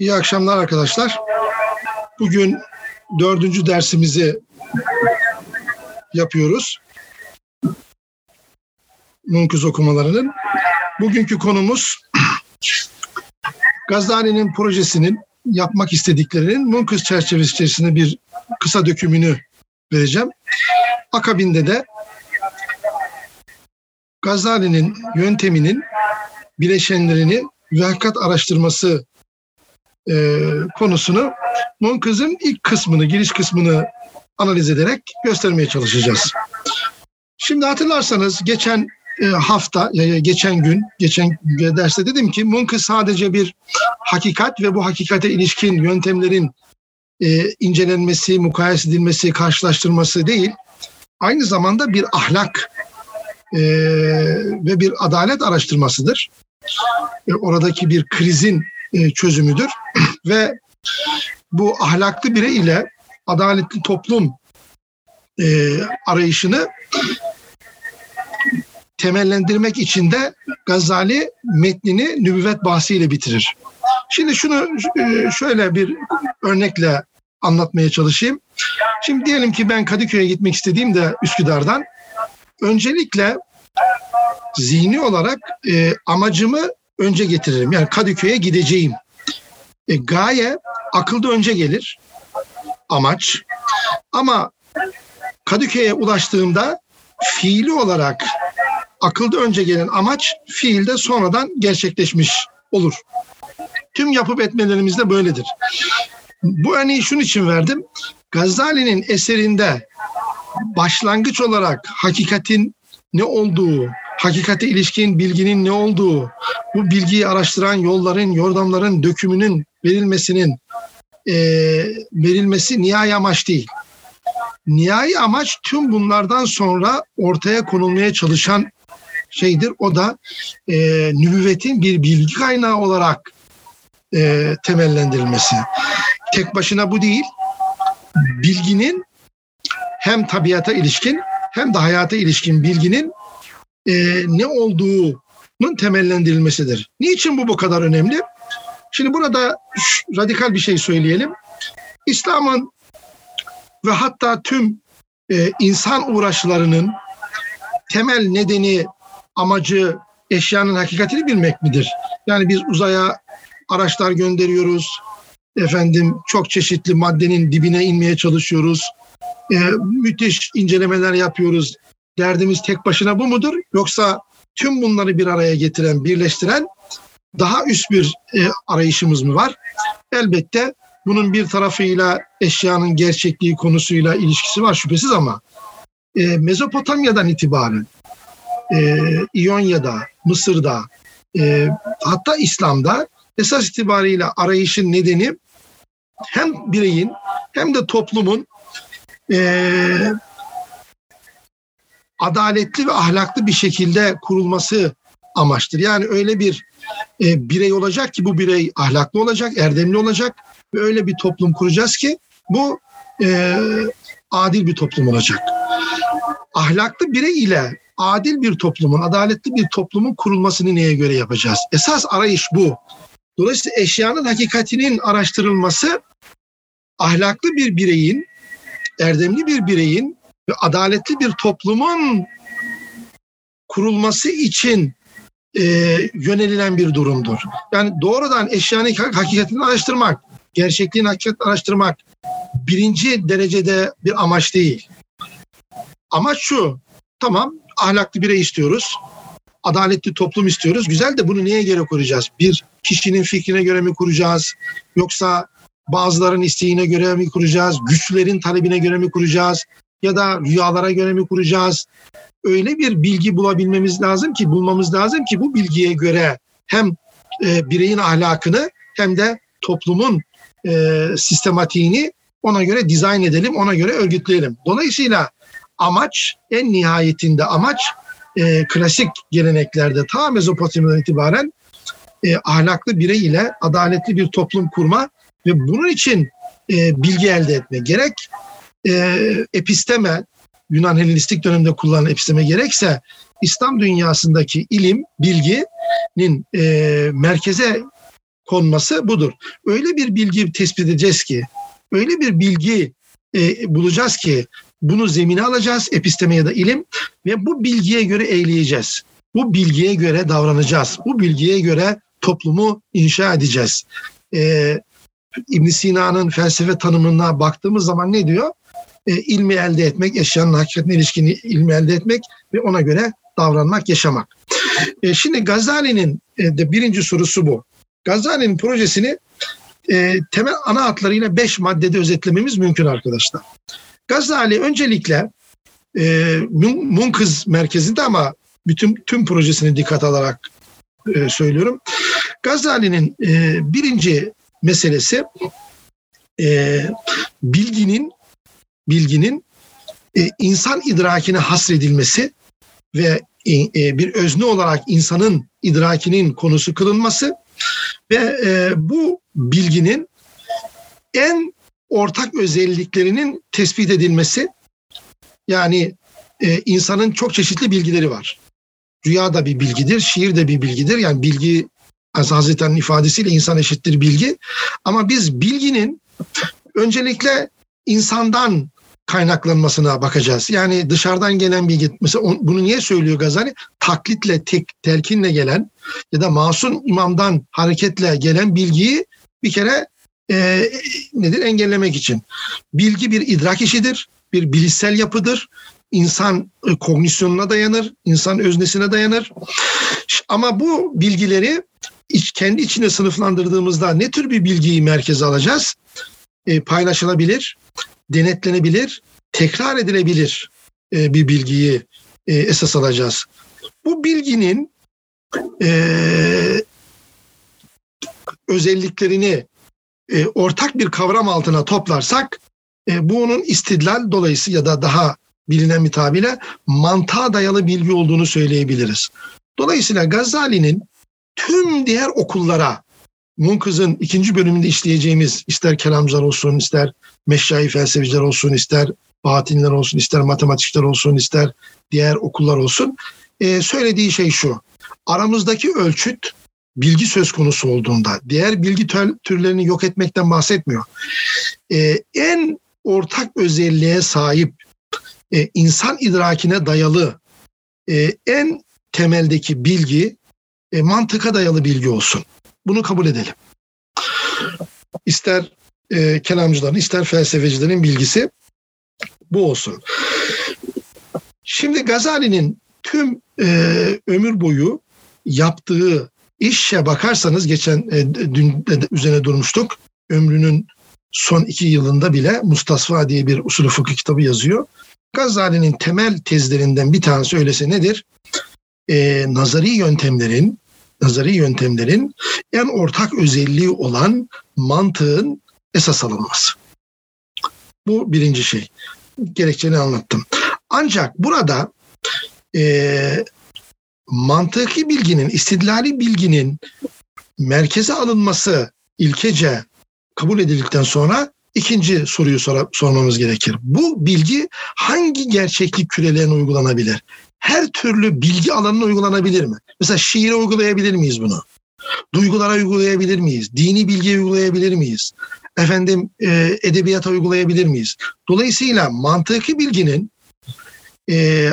İyi akşamlar arkadaşlar. Bugün dördüncü dersimizi yapıyoruz. Munkuz okumalarının. Bugünkü konumuz Gazali'nin projesinin yapmak istediklerinin Munkuz çerçevesi içerisinde bir kısa dökümünü vereceğim. Akabinde de Gazali'nin yönteminin bileşenlerini ve hakikat araştırması e, konusunu Monkız'ın ilk kısmını, giriş kısmını analiz ederek göstermeye çalışacağız. Şimdi hatırlarsanız geçen e, hafta, geçen gün, geçen derste dedim ki Munkız sadece bir hakikat ve bu hakikate ilişkin yöntemlerin e, incelenmesi, mukayese edilmesi, karşılaştırması değil, aynı zamanda bir ahlak e, ve bir adalet araştırmasıdır. Oradaki bir krizin e, çözümüdür ve bu ahlaklı birey ile adaletli toplum e, arayışını temellendirmek için de Gazali metnini nübüvvet bahsiyle bitirir. Şimdi şunu e, şöyle bir örnekle anlatmaya çalışayım. Şimdi diyelim ki ben Kadıköy'e gitmek istediğimde Üsküdar'dan öncelikle zihni olarak e, amacımı önce getiririm. Yani Kadıköy'e gideceğim. E, gaye akılda önce gelir. Amaç. Ama Kadıköy'e ulaştığımda fiili olarak akılda önce gelen amaç fiilde sonradan gerçekleşmiş olur. Tüm yapıp etmelerimiz de böyledir. Bu örneği şunun için verdim. Gazali'nin eserinde başlangıç olarak hakikatin ne olduğu, hakikate ilişkin bilginin ne olduğu, bu bilgiyi araştıran yolların, yordamların dökümünün verilmesinin e, verilmesi nihai amaç değil. Nihai amaç tüm bunlardan sonra ortaya konulmaya çalışan şeydir. O da e, nübüvvetin bir bilgi kaynağı olarak e, temellendirilmesi. Tek başına bu değil. Bilginin hem tabiata ilişkin hem de hayata ilişkin bilginin e, ne olduğunun temellendirilmesidir. Niçin bu bu kadar önemli? Şimdi burada radikal bir şey söyleyelim. İslam'ın ve hatta tüm e, insan uğraşlarının temel nedeni, amacı eşyanın hakikatini bilmek midir? Yani biz uzaya araçlar gönderiyoruz. Efendim çok çeşitli maddenin dibine inmeye çalışıyoruz. E, müthiş incelemeler yapıyoruz. Derdimiz tek başına bu mudur? Yoksa tüm bunları bir araya getiren, birleştiren daha üst bir e, arayışımız mı var? Elbette bunun bir tarafıyla eşyanın gerçekliği konusuyla ilişkisi var şüphesiz ama e, Mezopotamya'dan itibaren e, İonya'da, Mısır'da e, hatta İslam'da esas itibariyle arayışın nedeni hem bireyin hem de toplumun e, adaletli ve ahlaklı bir şekilde kurulması amaçtır. Yani öyle bir e, birey olacak ki bu birey ahlaklı olacak, erdemli olacak ve öyle bir toplum kuracağız ki bu e, adil bir toplum olacak. Ahlaklı birey ile adil bir toplumun, adaletli bir toplumun kurulmasını neye göre yapacağız? Esas arayış bu. Dolayısıyla eşyanın hakikatinin araştırılması ahlaklı bir bireyin, erdemli bir bireyin adaletli bir toplumun kurulması için e, yönelilen bir durumdur. Yani doğrudan eşyanın hakikatini araştırmak, gerçekliğin hakikatini araştırmak birinci derecede bir amaç değil. Amaç şu, tamam ahlaklı birey istiyoruz, adaletli toplum istiyoruz. Güzel de bunu neye göre kuracağız? Bir kişinin fikrine göre mi kuracağız? Yoksa bazıların isteğine göre mi kuracağız? Güçlerin talebine göre mi kuracağız? Ya da rüyalara göre mi kuracağız? öyle bir bilgi bulabilmemiz lazım ki, bulmamız lazım ki bu bilgiye göre hem e, bireyin ahlakını hem de toplumun e, sistematiğini ona göre dizayn edelim, ona göre örgütleyelim. Dolayısıyla amaç, en nihayetinde amaç e, klasik geleneklerde ta Mezopotamya'dan itibaren e, ahlaklı birey ile adaletli bir toplum kurma ve bunun için e, bilgi elde etme. Gerek e, episteme, Yunan Helenistik döneminde kullanılan episteme gerekse İslam dünyasındaki ilim, bilginin e, merkeze konması budur. Öyle bir bilgi tespit edeceğiz ki, öyle bir bilgi e, bulacağız ki bunu zemine alacağız episteme ya da ilim ve bu bilgiye göre eğleyeceğiz. Bu bilgiye göre davranacağız. Bu bilgiye göre toplumu inşa edeceğiz. Ee, ibn Sina'nın felsefe tanımına baktığımız zaman ne diyor? Ee, ilmi elde etmek, eşyanın hakikatine ilişkin ilmi elde etmek ve ona göre davranmak, yaşamak. Ee, şimdi Gazali'nin e, de birinci sorusu bu. Gazali'nin projesini e, temel ana hatlarıyla beş maddede özetlememiz mümkün arkadaşlar. Gazali öncelikle e, Munkız merkezinde ama bütün tüm projesini dikkat alarak e, söylüyorum. Gazali'nin e, birinci meselesi e, bilginin bilginin e, insan idrakine hasredilmesi ve e, e, bir özne olarak insanın idrakinin konusu kılınması ve e, bu bilginin en ortak özelliklerinin tespit edilmesi yani e, insanın çok çeşitli bilgileri var. Rüya da bir bilgidir, şiir de bir bilgidir. Yani bilgi Hazreti Ali'nin ifadesiyle insan eşittir bilgi. Ama biz bilginin öncelikle insandan kaynaklanmasına bakacağız. Yani dışarıdan gelen bilgi, mesela bunu niye söylüyor Gazali? Taklitle, tek, telkinle gelen ya da masum imamdan hareketle gelen bilgiyi bir kere e, nedir engellemek için. Bilgi bir idrak işidir, bir bilişsel yapıdır. İnsan e, kognisyonuna dayanır, insan öznesine dayanır. Ama bu bilgileri iç, kendi içine sınıflandırdığımızda ne tür bir bilgiyi merkeze alacağız? E, paylaşılabilir, denetlenebilir, tekrar edilebilir e, bir bilgiyi e, esas alacağız. Bu bilginin e, özelliklerini e, ortak bir kavram altına toplarsak e, bu onun istidlal dolayısı ya da daha bilinen bir tabirle mantığa dayalı bilgi olduğunu söyleyebiliriz. Dolayısıyla Gazali'nin tüm diğer okullara Munkız'ın ikinci bölümünde işleyeceğimiz ister kelamcılar olsun, ister meşayi felsefeciler olsun, ister batinler olsun, ister matematikçiler olsun, ister diğer okullar olsun. E, söylediği şey şu. Aramızdaki ölçüt bilgi söz konusu olduğunda diğer bilgi türlerini yok etmekten bahsetmiyor. Ee, en ortak özelliğe sahip e, insan idrakine dayalı e, en temeldeki bilgi e, mantıka dayalı bilgi olsun. Bunu kabul edelim. İster e, kelamcıların ister felsefecilerin bilgisi bu olsun. Şimdi Gazali'nin tüm e, ömür boyu yaptığı İşe bakarsanız geçen e, dün de üzerine durmuştuk. Ömrünün son iki yılında bile Mustasfa diye bir usulü fıkıh kitabı yazıyor. Gazali'nin temel tezlerinden bir tanesi öylese nedir? Ee, nazari yöntemlerin nazari yöntemlerin en ortak özelliği olan mantığın esas alınması. Bu birinci şey. Gerekçeni anlattım. Ancak burada e, mantıki bilginin, istidlali bilginin merkeze alınması ilkece kabul edildikten sonra ikinci soruyu sor sormamız gerekir. Bu bilgi hangi gerçeklik kürelerine uygulanabilir? Her türlü bilgi alanına uygulanabilir mi? Mesela şiire uygulayabilir miyiz bunu? Duygulara uygulayabilir miyiz? Dini bilgiye uygulayabilir miyiz? Efendim e, edebiyata uygulayabilir miyiz? Dolayısıyla mantıki bilginin e,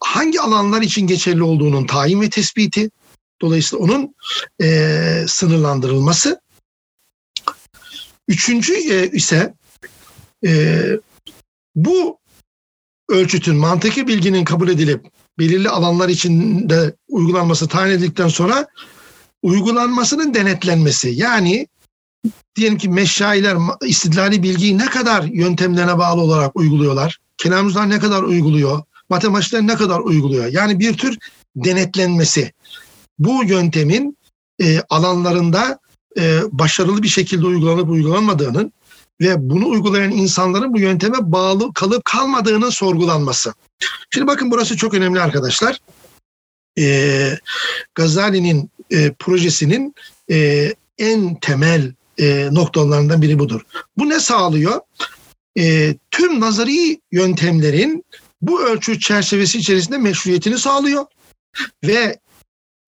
hangi alanlar için geçerli olduğunun tayin ve tespiti, dolayısıyla onun e, sınırlandırılması. Üçüncü e, ise e, bu ölçütün mantıki bilginin kabul edilip belirli alanlar içinde uygulanması tayin edildikten sonra uygulanmasının denetlenmesi. Yani diyelim ki meşayiler istidlali bilgiyi ne kadar yöntemlerine bağlı olarak uyguluyorlar? Kelamcılar ne kadar uyguluyor? matematikler ne kadar uyguluyor? Yani bir tür denetlenmesi. Bu yöntemin e, alanlarında e, başarılı bir şekilde uygulanıp uygulanmadığının ve bunu uygulayan insanların bu yönteme bağlı kalıp kalmadığının sorgulanması. Şimdi bakın burası çok önemli arkadaşlar. E, Gazali'nin e, projesinin e, en temel e, noktalarından biri budur. Bu ne sağlıyor? E, tüm nazari yöntemlerin bu ölçü çerçevesi içerisinde meşruiyetini sağlıyor ve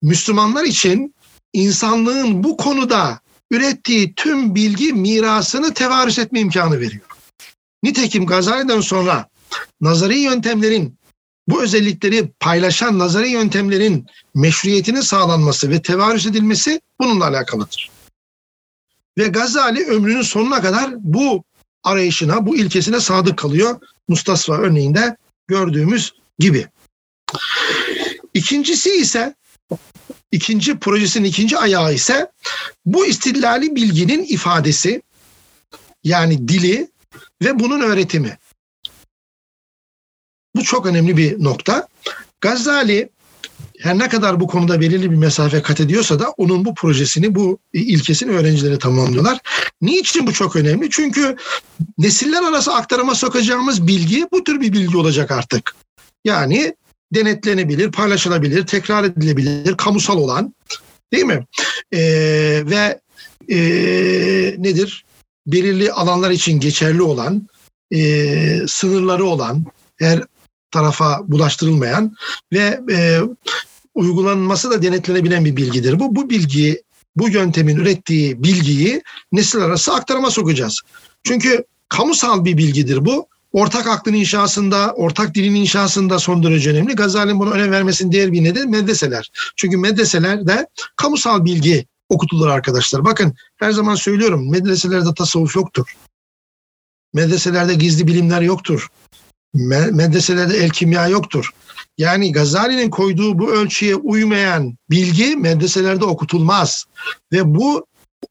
Müslümanlar için insanlığın bu konuda ürettiği tüm bilgi mirasını tevarüs etme imkanı veriyor. Nitekim Gazali'den sonra nazari yöntemlerin bu özellikleri paylaşan nazari yöntemlerin meşruiyetinin sağlanması ve tevarüs edilmesi bununla alakalıdır. Ve Gazali ömrünün sonuna kadar bu arayışına, bu ilkesine sadık kalıyor. Mustafa örneğinde gördüğümüz gibi. İkincisi ise ikinci projesinin ikinci ayağı ise bu istillali bilginin ifadesi yani dili ve bunun öğretimi. Bu çok önemli bir nokta. Gazali her ne kadar bu konuda belirli bir mesafe kat ediyorsa da onun bu projesini, bu ilkesini öğrencileri tamamlıyorlar. Niçin bu çok önemli? Çünkü nesiller arası aktarıma sokacağımız bilgi bu tür bir bilgi olacak artık. Yani denetlenebilir, paylaşılabilir, tekrar edilebilir, kamusal olan değil mi? Ee, ve e, nedir? Belirli alanlar için geçerli olan, e, sınırları olan, her tarafa bulaştırılmayan ve e, uygulanması da denetlenebilen bir bilgidir. Bu bu bilgiyi, bu yöntemin ürettiği bilgiyi nesil arası aktarıma sokacağız. Çünkü kamusal bir bilgidir bu. Ortak aklın inşasında, ortak dilin inşasında son derece önemli. Gazali'nin bunu önem vermesinin diğer bir nedeni medreseler. Çünkü medreselerde kamusal bilgi okutulur arkadaşlar. Bakın her zaman söylüyorum medreselerde tasavvuf yoktur. Medreselerde gizli bilimler yoktur. Medreselerde el kimya yoktur. Yani Gazali'nin koyduğu bu ölçüye uymayan bilgi medreselerde okutulmaz. Ve bu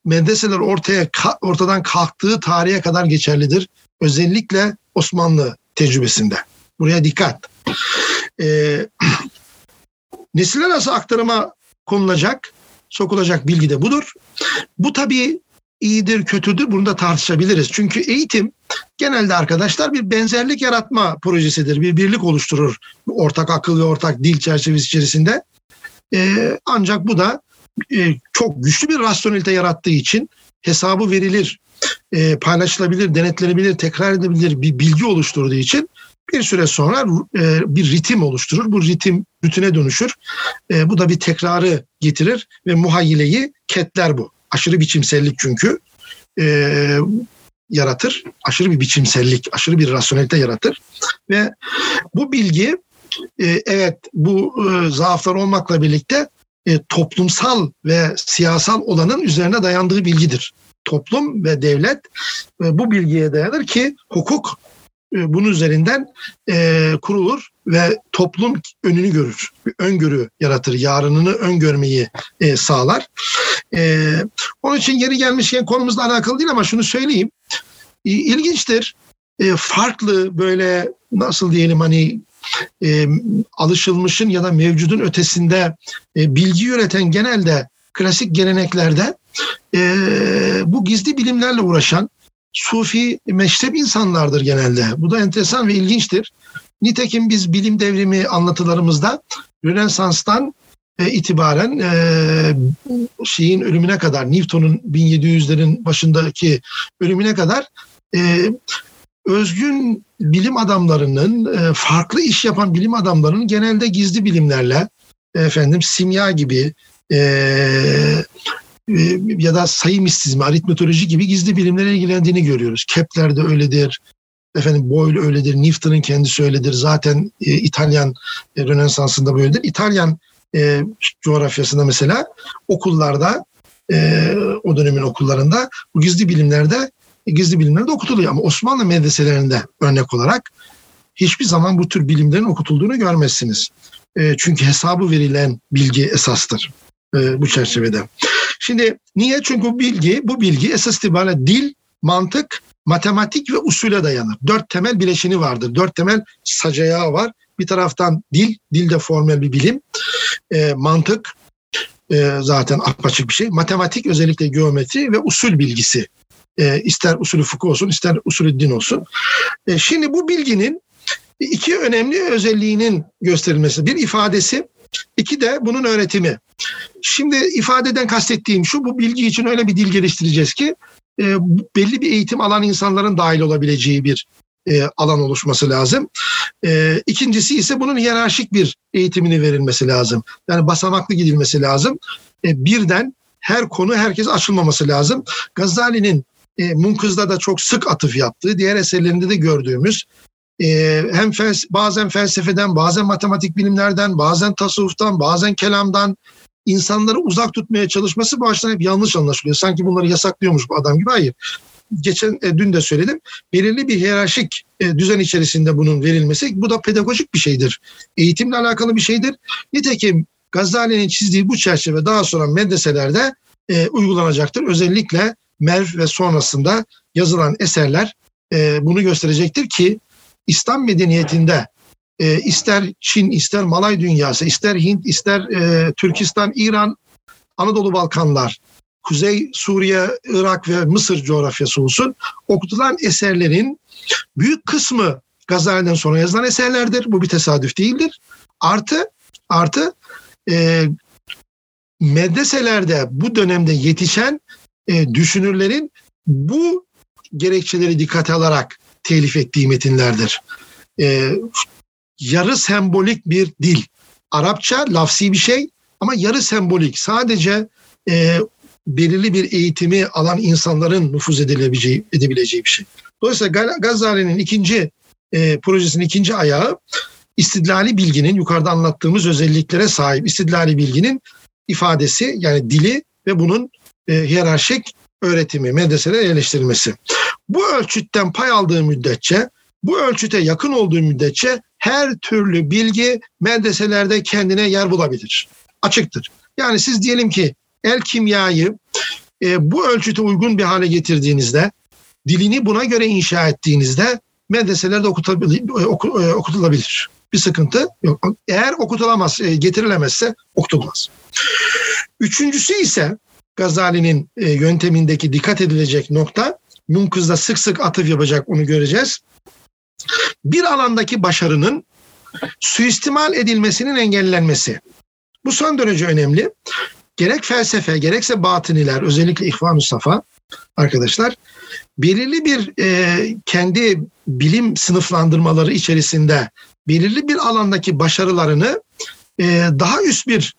medreseler ortaya ortadan kalktığı tarihe kadar geçerlidir. Özellikle Osmanlı tecrübesinde. Buraya dikkat. Ee, nesiller arası aktarıma konulacak, sokulacak bilgi de budur. Bu tabii iyidir, kötüdür bunu da tartışabiliriz. Çünkü eğitim genelde arkadaşlar bir benzerlik yaratma projesidir. Bir birlik oluşturur ortak akıl ve ortak dil çerçevesi içerisinde. Ee, ancak bu da e, çok güçlü bir rasyonelite yarattığı için hesabı verilir, e, paylaşılabilir, denetlenebilir, tekrar edilebilir bir bilgi oluşturduğu için bir süre sonra e, bir ritim oluşturur. Bu ritim rutine dönüşür. E, bu da bir tekrarı getirir ve muhayyileyi ketler bu. Aşırı biçimsellik çünkü e, yaratır. Aşırı bir biçimsellik, aşırı bir rasyonelite yaratır. Ve bu bilgi e, evet bu e, zaaflar olmakla birlikte e, toplumsal ve siyasal olanın üzerine dayandığı bilgidir. Toplum ve devlet e, bu bilgiye dayanır ki hukuk e, bunun üzerinden e, kurulur ve toplum önünü görür. Öngörü yaratır. Yarınını öngörmeyi e, sağlar. E, onun için yeri gelmişken konumuzla alakalı değil ama şunu söyleyeyim. E, ilginçtir. E, farklı böyle nasıl diyelim hani e, alışılmışın ya da mevcudun ötesinde e, bilgi üreten genelde klasik geleneklerde e, bu gizli bilimlerle uğraşan sufi meşrep insanlardır genelde. Bu da enteresan ve ilginçtir. Nitekim biz bilim devrimi anlatılarımızda Rönesans'tan e, itibaren e, şeyin ölümüne kadar Newton'un 1700'lerin başındaki ölümüne kadar e, özgün bilim adamlarının e, farklı iş yapan bilim adamlarının genelde gizli bilimlerle efendim simya gibi e, e, ya da sayı mistizmi, aritmetoloji gibi gizli bilimlere ilgilendiğini görüyoruz. Kepler de öyledir. Efendim Boyle öyledir, Newton'un kendisi öyledir. Zaten e, İtalyan e, Rönesansı'nda böyledir. İtalyan e, coğrafyasında mesela okullarda e, o dönemin okullarında bu gizli bilimlerde gizli bilimlerde okutuluyor. Ama Osmanlı medreselerinde örnek olarak hiçbir zaman bu tür bilimlerin okutulduğunu görmezsiniz. E, çünkü hesabı verilen bilgi esastır e, bu çerçevede. Şimdi niye? Çünkü bu bilgi, bu bilgi esas itibariyle dil, mantık, matematik ve usule dayanır. Dört temel bileşini vardır. Dört temel sacayağı var. Bir taraftan dil, dil de formel bir bilim. E, mantık e, zaten apaçık bir şey. Matematik özellikle geometri ve usul bilgisi. E, ister usulü fıkıh olsun, ister usulü din olsun. E, şimdi bu bilginin iki önemli özelliğinin gösterilmesi. Bir ifadesi, iki de bunun öğretimi. Şimdi ifadeden kastettiğim şu, bu bilgi için öyle bir dil geliştireceğiz ki e, belli bir eğitim alan insanların dahil olabileceği bir e, alan oluşması lazım. E, ikincisi ise bunun hiyerarşik bir eğitimini verilmesi lazım. Yani basamaklı gidilmesi lazım. E, birden her konu herkes açılmaması lazım. Gazali'nin e, Munkız'da da çok sık atıf yaptığı, diğer eserlerinde de gördüğümüz e, hem fels bazen felsefeden, bazen matematik bilimlerden, bazen tasavvuftan, bazen kelamdan insanları uzak tutmaya çalışması bu açıdan hep yanlış anlaşılıyor. Sanki bunları yasaklıyormuş bu adam gibi. Hayır. Geçen e, dün de söyledim. Belirli bir hiyerarşik e, düzen içerisinde bunun verilmesi bu da pedagojik bir şeydir. Eğitimle alakalı bir şeydir. Nitekim Gazali'nin çizdiği bu çerçeve daha sonra medreselerde e, uygulanacaktır. Özellikle Merv ve sonrasında yazılan eserler e, bunu gösterecektir ki İslam medeniyetinde e, ister Çin, ister Malay dünyası, ister Hint, ister e, Türkistan, İran, Anadolu Balkanlar, Kuzey Suriye, Irak ve Mısır coğrafyası olsun okutulan eserlerin büyük kısmı Gazali'den sonra yazılan eserlerdir. Bu bir tesadüf değildir. Artı artı e, medreselerde bu dönemde yetişen e, düşünürlerin bu gerekçeleri dikkate alarak telif ettiği metinlerdir. E, yarı sembolik bir dil. Arapça lafsi bir şey ama yarı sembolik. Sadece e, belirli bir eğitimi alan insanların nüfuz edilebileceği, edebileceği bir şey. Dolayısıyla Gazali'nin ikinci e, projesinin ikinci ayağı istidlali bilginin yukarıda anlattığımız özelliklere sahip istidlali bilginin ifadesi yani dili ve bunun e, hiyerarşik öğretimi, medreselere yerleştirilmesi. Bu ölçütten pay aldığı müddetçe, bu ölçüte yakın olduğu müddetçe her türlü bilgi medreselerde kendine yer bulabilir. Açıktır. Yani siz diyelim ki el kimyayı e, bu ölçüte uygun bir hale getirdiğinizde, dilini buna göre inşa ettiğinizde medreselerde e, okutulabilir. Bir sıkıntı yok. Eğer okutulamaz, e, getirilemezse okutulmaz. Üçüncüsü ise Gazali'nin e, yöntemindeki dikkat edilecek nokta, Munkız'da sık sık atıf yapacak onu göreceğiz. Bir alandaki başarının suistimal edilmesinin engellenmesi. Bu son derece önemli. Gerek felsefe gerekse batıniler özellikle İhvan-ı Safa arkadaşlar belirli bir e, kendi bilim sınıflandırmaları içerisinde belirli bir alandaki başarılarını e, daha üst bir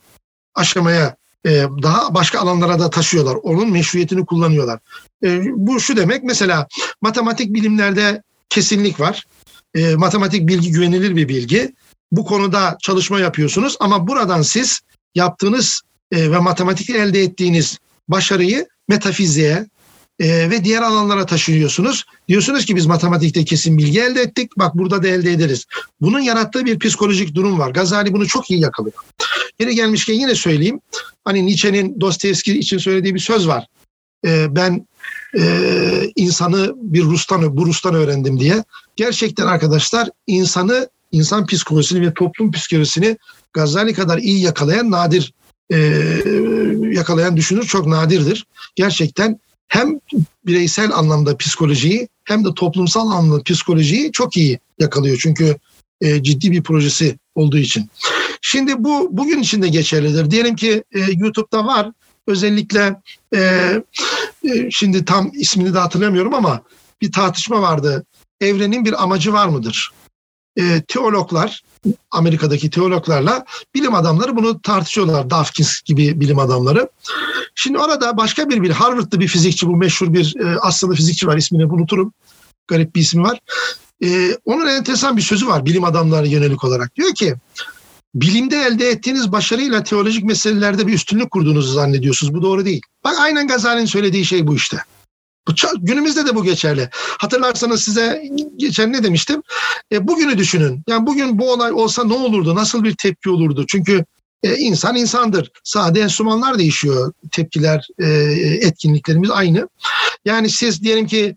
aşamaya e, daha başka alanlara da taşıyorlar. Onun meşruiyetini kullanıyorlar. E, bu şu demek mesela matematik bilimlerde kesinlik var. E, matematik bilgi güvenilir bir bilgi. Bu konuda çalışma yapıyorsunuz ama buradan siz yaptığınız ve matematikte elde ettiğiniz başarıyı metafiziğe, e, ve diğer alanlara taşıyorsunuz. Diyorsunuz ki biz matematikte kesin bilgi elde ettik. Bak burada da elde ederiz. Bunun yarattığı bir psikolojik durum var. Gazali bunu çok iyi yakalıyor. Yine gelmişken yine söyleyeyim. Hani Nietzsche'nin Dostoyevski için söylediği bir söz var. E, ben e, insanı bir Rus'tan, bu Rus'tan öğrendim diye. Gerçekten arkadaşlar insanı, insan psikolojisini ve toplum psikolojisini Gazali kadar iyi yakalayan nadir e, yakalayan düşünür çok nadirdir. Gerçekten hem bireysel anlamda psikolojiyi hem de toplumsal anlamda psikolojiyi çok iyi yakalıyor. Çünkü e, ciddi bir projesi olduğu için. Şimdi bu bugün için de geçerlidir. Diyelim ki e, YouTube'da var. Özellikle e, e, şimdi tam ismini de hatırlamıyorum ama bir tartışma vardı. Evrenin bir amacı var mıdır? E, teologlar, Amerika'daki teologlarla bilim adamları bunu tartışıyorlar. Dawkins gibi bilim adamları. Şimdi orada başka bir bir Harvard'da bir fizikçi bu meşhur bir e, aslında fizikçi var ismini unuturum. Garip bir ismi var. E, onun enteresan bir sözü var bilim adamları yönelik olarak. Diyor ki bilimde elde ettiğiniz başarıyla teolojik meselelerde bir üstünlük kurduğunuzu zannediyorsunuz. Bu doğru değil. Bak aynen Gazali'nin söylediği şey bu işte. Bu günümüzde de bu geçerli. Hatırlarsanız size geçen ne demiştim? E, bugünü düşünün. Yani bugün bu olay olsa ne olurdu? Nasıl bir tepki olurdu? Çünkü e, insan insandır. Sade enstrümanlar değişiyor. Tepkiler, e, etkinliklerimiz aynı. Yani siz diyelim ki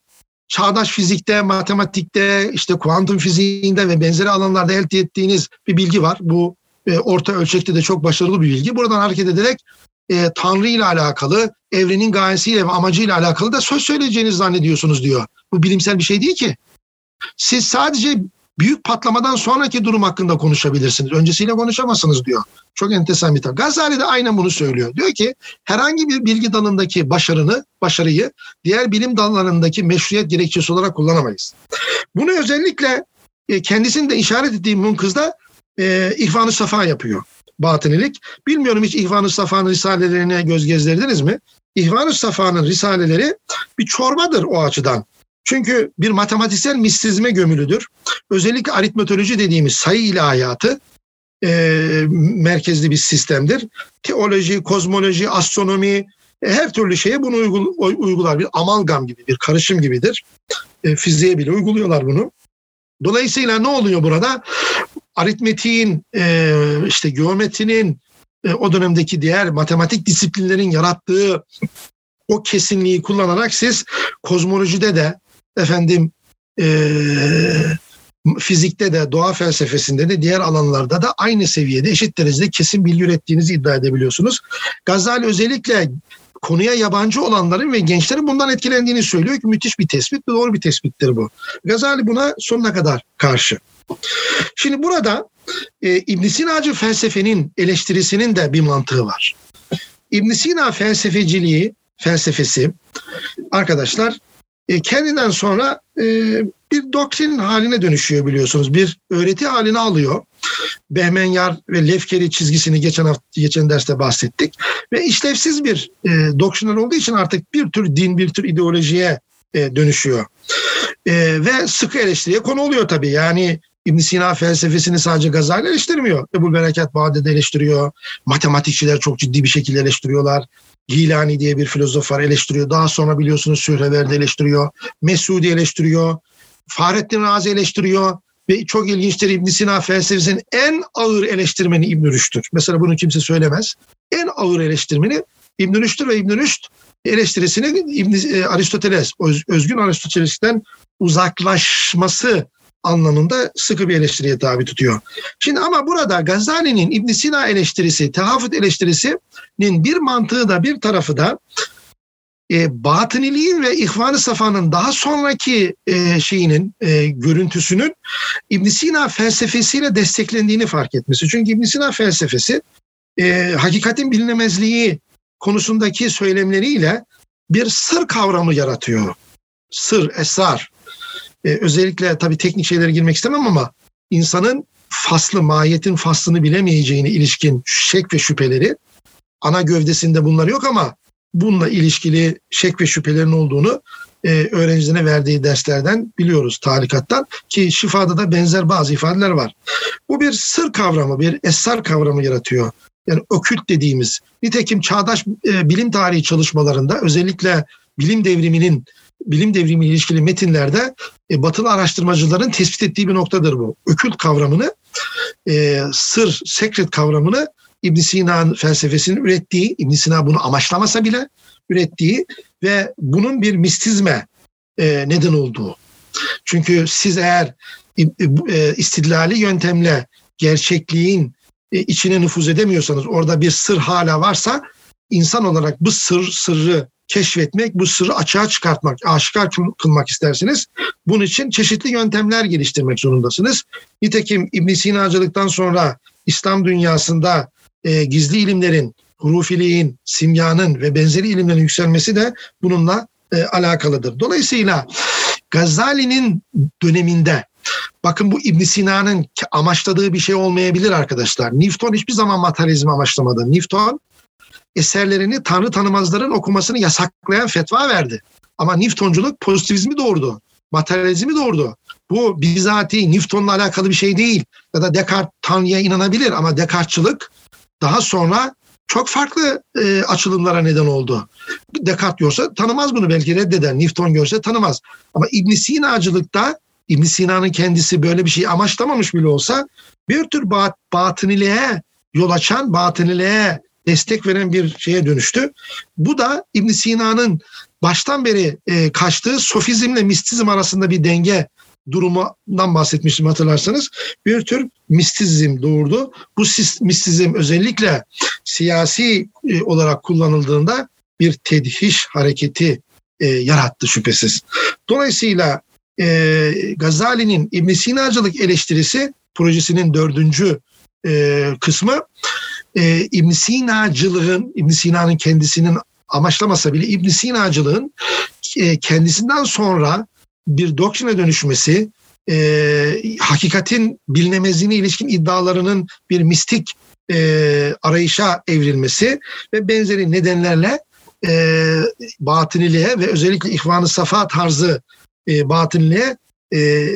çağdaş fizikte, matematikte, işte kuantum fiziğinde ve benzeri alanlarda elde ettiğiniz bir bilgi var. Bu e, orta ölçekte de çok başarılı bir bilgi. Buradan hareket ederek e, Tanrı ile alakalı, evrenin gayesiyle ve amacıyla alakalı da söz söyleyeceğinizi zannediyorsunuz diyor. Bu bilimsel bir şey değil ki. Siz sadece büyük patlamadan sonraki durum hakkında konuşabilirsiniz. Öncesiyle konuşamazsınız diyor. Çok enteresan bir tabir. Gazali de aynen bunu söylüyor. Diyor ki herhangi bir bilgi dalındaki başarını, başarıyı diğer bilim dallarındaki meşruiyet gerekçesi olarak kullanamayız. Bunu özellikle e, kendisinin de işaret ettiği Munkız'da e, İhvan-ı Safa yapıyor. Batınilik. Bilmiyorum hiç İhvan-ı Safa'nın risalelerine göz gezdirdiniz mi? İhvan-ı Safa'nın risaleleri bir çorbadır o açıdan. Çünkü bir matematiksel mistizme gömülüdür. Özellikle aritmetoloji dediğimiz sayı ilahiyatı e, merkezli bir sistemdir. Teoloji, kozmoloji, astronomi e, her türlü şeye bunu uygul, uygular. Bir amalgam gibi, bir karışım gibidir. E, fiziğe bile uyguluyorlar bunu. Dolayısıyla ne oluyor burada? Aritmetiğin, e, işte geometrinin, e, o dönemdeki diğer matematik disiplinlerin yarattığı o kesinliği kullanarak siz kozmolojide de efendim e, fizikte de doğa felsefesinde de diğer alanlarda da aynı seviyede eşit derecede kesin bilgi ürettiğinizi iddia edebiliyorsunuz. Gazali özellikle konuya yabancı olanların ve gençlerin bundan etkilendiğini söylüyor ki müthiş bir tespit ve doğru bir tespittir bu. Gazali buna sonuna kadar karşı. Şimdi burada e, İbn Sina'cı felsefenin eleştirisinin de bir mantığı var. İbn Sina felsefeciliği, felsefesi arkadaşlar e, kendinden sonra e, bir doktrin haline dönüşüyor biliyorsunuz. Bir öğreti haline alıyor. Behmenyar ve Lefkeri çizgisini geçen hafta geçen derste bahsettik ve işlevsiz bir e, doktrinler olduğu için artık bir tür din, bir tür ideolojiye e, dönüşüyor. E, ve sıkı eleştiriye konu oluyor tabii. Yani İbn Sina felsefesini sadece Gazali eleştirmiyor. Ebu Berekat Bağdat'ı eleştiriyor. Matematikçiler çok ciddi bir şekilde eleştiriyorlar. Gilani diye bir filozof var eleştiriyor. Daha sonra biliyorsunuz Sühreverdi eleştiriyor. Mesudi eleştiriyor. Fahrettin Razi eleştiriyor. Ve çok ilginçtir İbn Sina felsefesinin en ağır eleştirmeni İbn Rüşd'tür. Mesela bunu kimse söylemez. En ağır eleştirmeni İbn Rüşd'tür ve İbn Rüşd eleştirisini İbn e, Aristoteles, özgün Aristoteles'ten uzaklaşması anlamında sıkı bir eleştiriye tabi tutuyor. Şimdi ama burada Gazali'nin İbn Sina eleştirisi, tehafut eleştirisinin bir mantığı da bir tarafı da e, batıniliğin ve ihvan Safa'nın daha sonraki e, şeyinin, e, görüntüsünün İbn Sina felsefesiyle desteklendiğini fark etmesi. Çünkü İbn Sina felsefesi e, hakikatin bilinemezliği konusundaki söylemleriyle bir sır kavramı yaratıyor. Sır, esrar. E, özellikle tabii teknik şeylere girmek istemem ama insanın faslı, mahiyetin faslını bilemeyeceğine ilişkin şek ve şüpheleri ana gövdesinde bunlar yok ama bununla ilişkili şek ve şüphelerin olduğunu e, öğrencilerine verdiği derslerden biliyoruz tarikattan ki şifada da benzer bazı ifadeler var. Bu bir sır kavramı, bir esrar kavramı yaratıyor. Yani okült dediğimiz. Nitekim çağdaş e, bilim tarihi çalışmalarında özellikle bilim devriminin bilim devrimi ilişkili metinlerde e, batılı araştırmacıların tespit ettiği bir noktadır bu. Okült kavramını, e, sır, secret kavramını İbn Sina'nın felsefesinin ürettiği, İbn Sina bunu amaçlamasa bile ürettiği ve bunun bir mistizme e, neden olduğu. Çünkü siz eğer e, e, istidlali yöntemle gerçekliğin e, içine nüfuz edemiyorsanız, orada bir sır hala varsa insan olarak bu sır sırrı keşfetmek, bu sırrı açığa çıkartmak, aşikar kılmak istersiniz. Bunun için çeşitli yöntemler geliştirmek zorundasınız. Nitekim İbn Sina'cılıktan sonra İslam dünyasında e, gizli ilimlerin, hurufiliğin, simyanın ve benzeri ilimlerin yükselmesi de bununla e, alakalıdır. Dolayısıyla Gazali'nin döneminde bakın bu İbn Sina'nın amaçladığı bir şey olmayabilir arkadaşlar. Newton hiçbir zaman materyalizmi amaçlamadı. Newton eserlerini tanrı tanımazların okumasını yasaklayan fetva verdi. Ama Newtonculuk pozitivizmi doğurdu. Materyalizmi doğurdu. Bu bizatihi Newton'la alakalı bir şey değil. Ya da Descartes Tanrı'ya inanabilir ama Descartes'çılık daha sonra çok farklı e, açılımlara neden oldu. Descartes görse tanımaz bunu belki reddeder. Newton görse tanımaz. Ama İbn Sina'cılıkta İbn Sina'nın kendisi böyle bir şey amaçlamamış bile olsa bir tür bat, batıniliğe yol açan, batıniliğe destek veren bir şeye dönüştü. Bu da İbn Sina'nın baştan beri e, kaçtığı sofizmle mistizm arasında bir denge durumundan bahsetmiştim hatırlarsanız. Bir tür mistizm doğurdu. Bu mistizm özellikle siyasi e, olarak kullanıldığında bir tedhiş hareketi e, yarattı şüphesiz. Dolayısıyla e, Gazali'nin İbn Sina'cılık eleştirisi projesinin dördüncü e, kısmı e, İbn Sina'cılığın, İbn Sina'nın kendisinin amaçlamasa bile İbn Sina'cılığın e, kendisinden sonra bir doktrine dönüşmesi, e, hakikatin bilinemezliğine ilişkin iddialarının bir mistik e, arayışa evrilmesi ve benzeri nedenlerle e, batıniliğe ve özellikle ihvan Safa tarzı e, batıniliğe e,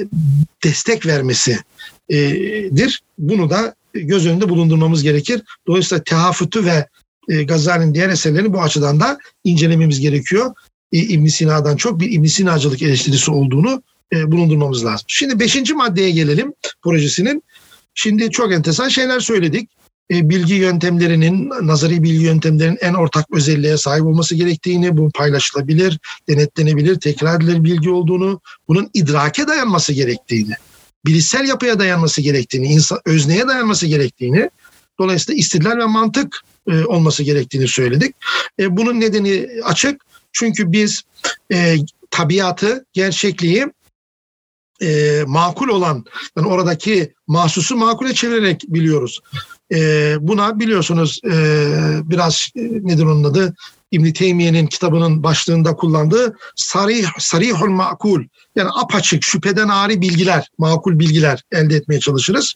destek vermesidir. Bunu da göz önünde bulundurmamız gerekir. Dolayısıyla tehafütü ve e, Gazali'nin diğer eserlerini bu açıdan da incelememiz gerekiyor. E, ibn Sina'dan çok bir ibn Sina'cılık eleştirisi olduğunu e, bulundurmamız lazım. Şimdi beşinci maddeye gelelim projesinin. Şimdi çok enteresan şeyler söyledik. E, bilgi yöntemlerinin, nazari bilgi yöntemlerinin en ortak özelliğe sahip olması gerektiğini, bu paylaşılabilir, denetlenebilir, tekrar edilir bilgi olduğunu, bunun idrake dayanması gerektiğini, bilişsel yapıya dayanması gerektiğini, insan, özneye dayanması gerektiğini, dolayısıyla istidlal ve mantık e, olması gerektiğini söyledik. E, bunun nedeni açık. Çünkü biz e, tabiatı, gerçekliği e, makul olan, yani oradaki mahsusu makule çevirerek biliyoruz. E, buna biliyorsunuz e, biraz e, nedir onun adı? İbn Teymiye'nin kitabının başlığında kullandığı sarih sarihul makul yani apaçık şüpheden ari bilgiler, makul bilgiler elde etmeye çalışırız.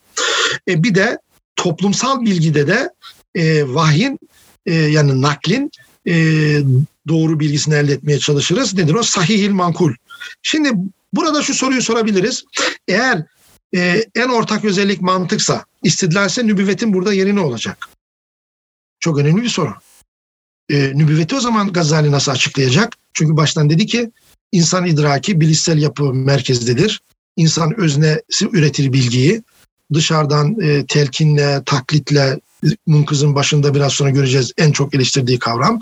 E, bir de toplumsal bilgide de e, vahyin e, yani naklin e, doğru bilgisini elde etmeye çalışırız. Nedir o? Sahihil mankul. Şimdi burada şu soruyu sorabiliriz. Eğer e, en ortak özellik mantıksa, istidlalse nübüvvetin burada yeri ne olacak? Çok önemli bir soru. E, nübüvveti o zaman Gazali nasıl açıklayacak? Çünkü baştan dedi ki insan idraki bilişsel yapı merkezdedir. İnsan öznesi üretir bilgiyi. Dışarıdan e, telkinle, taklitle, Munkız'ın başında biraz sonra göreceğiz en çok eleştirdiği kavram.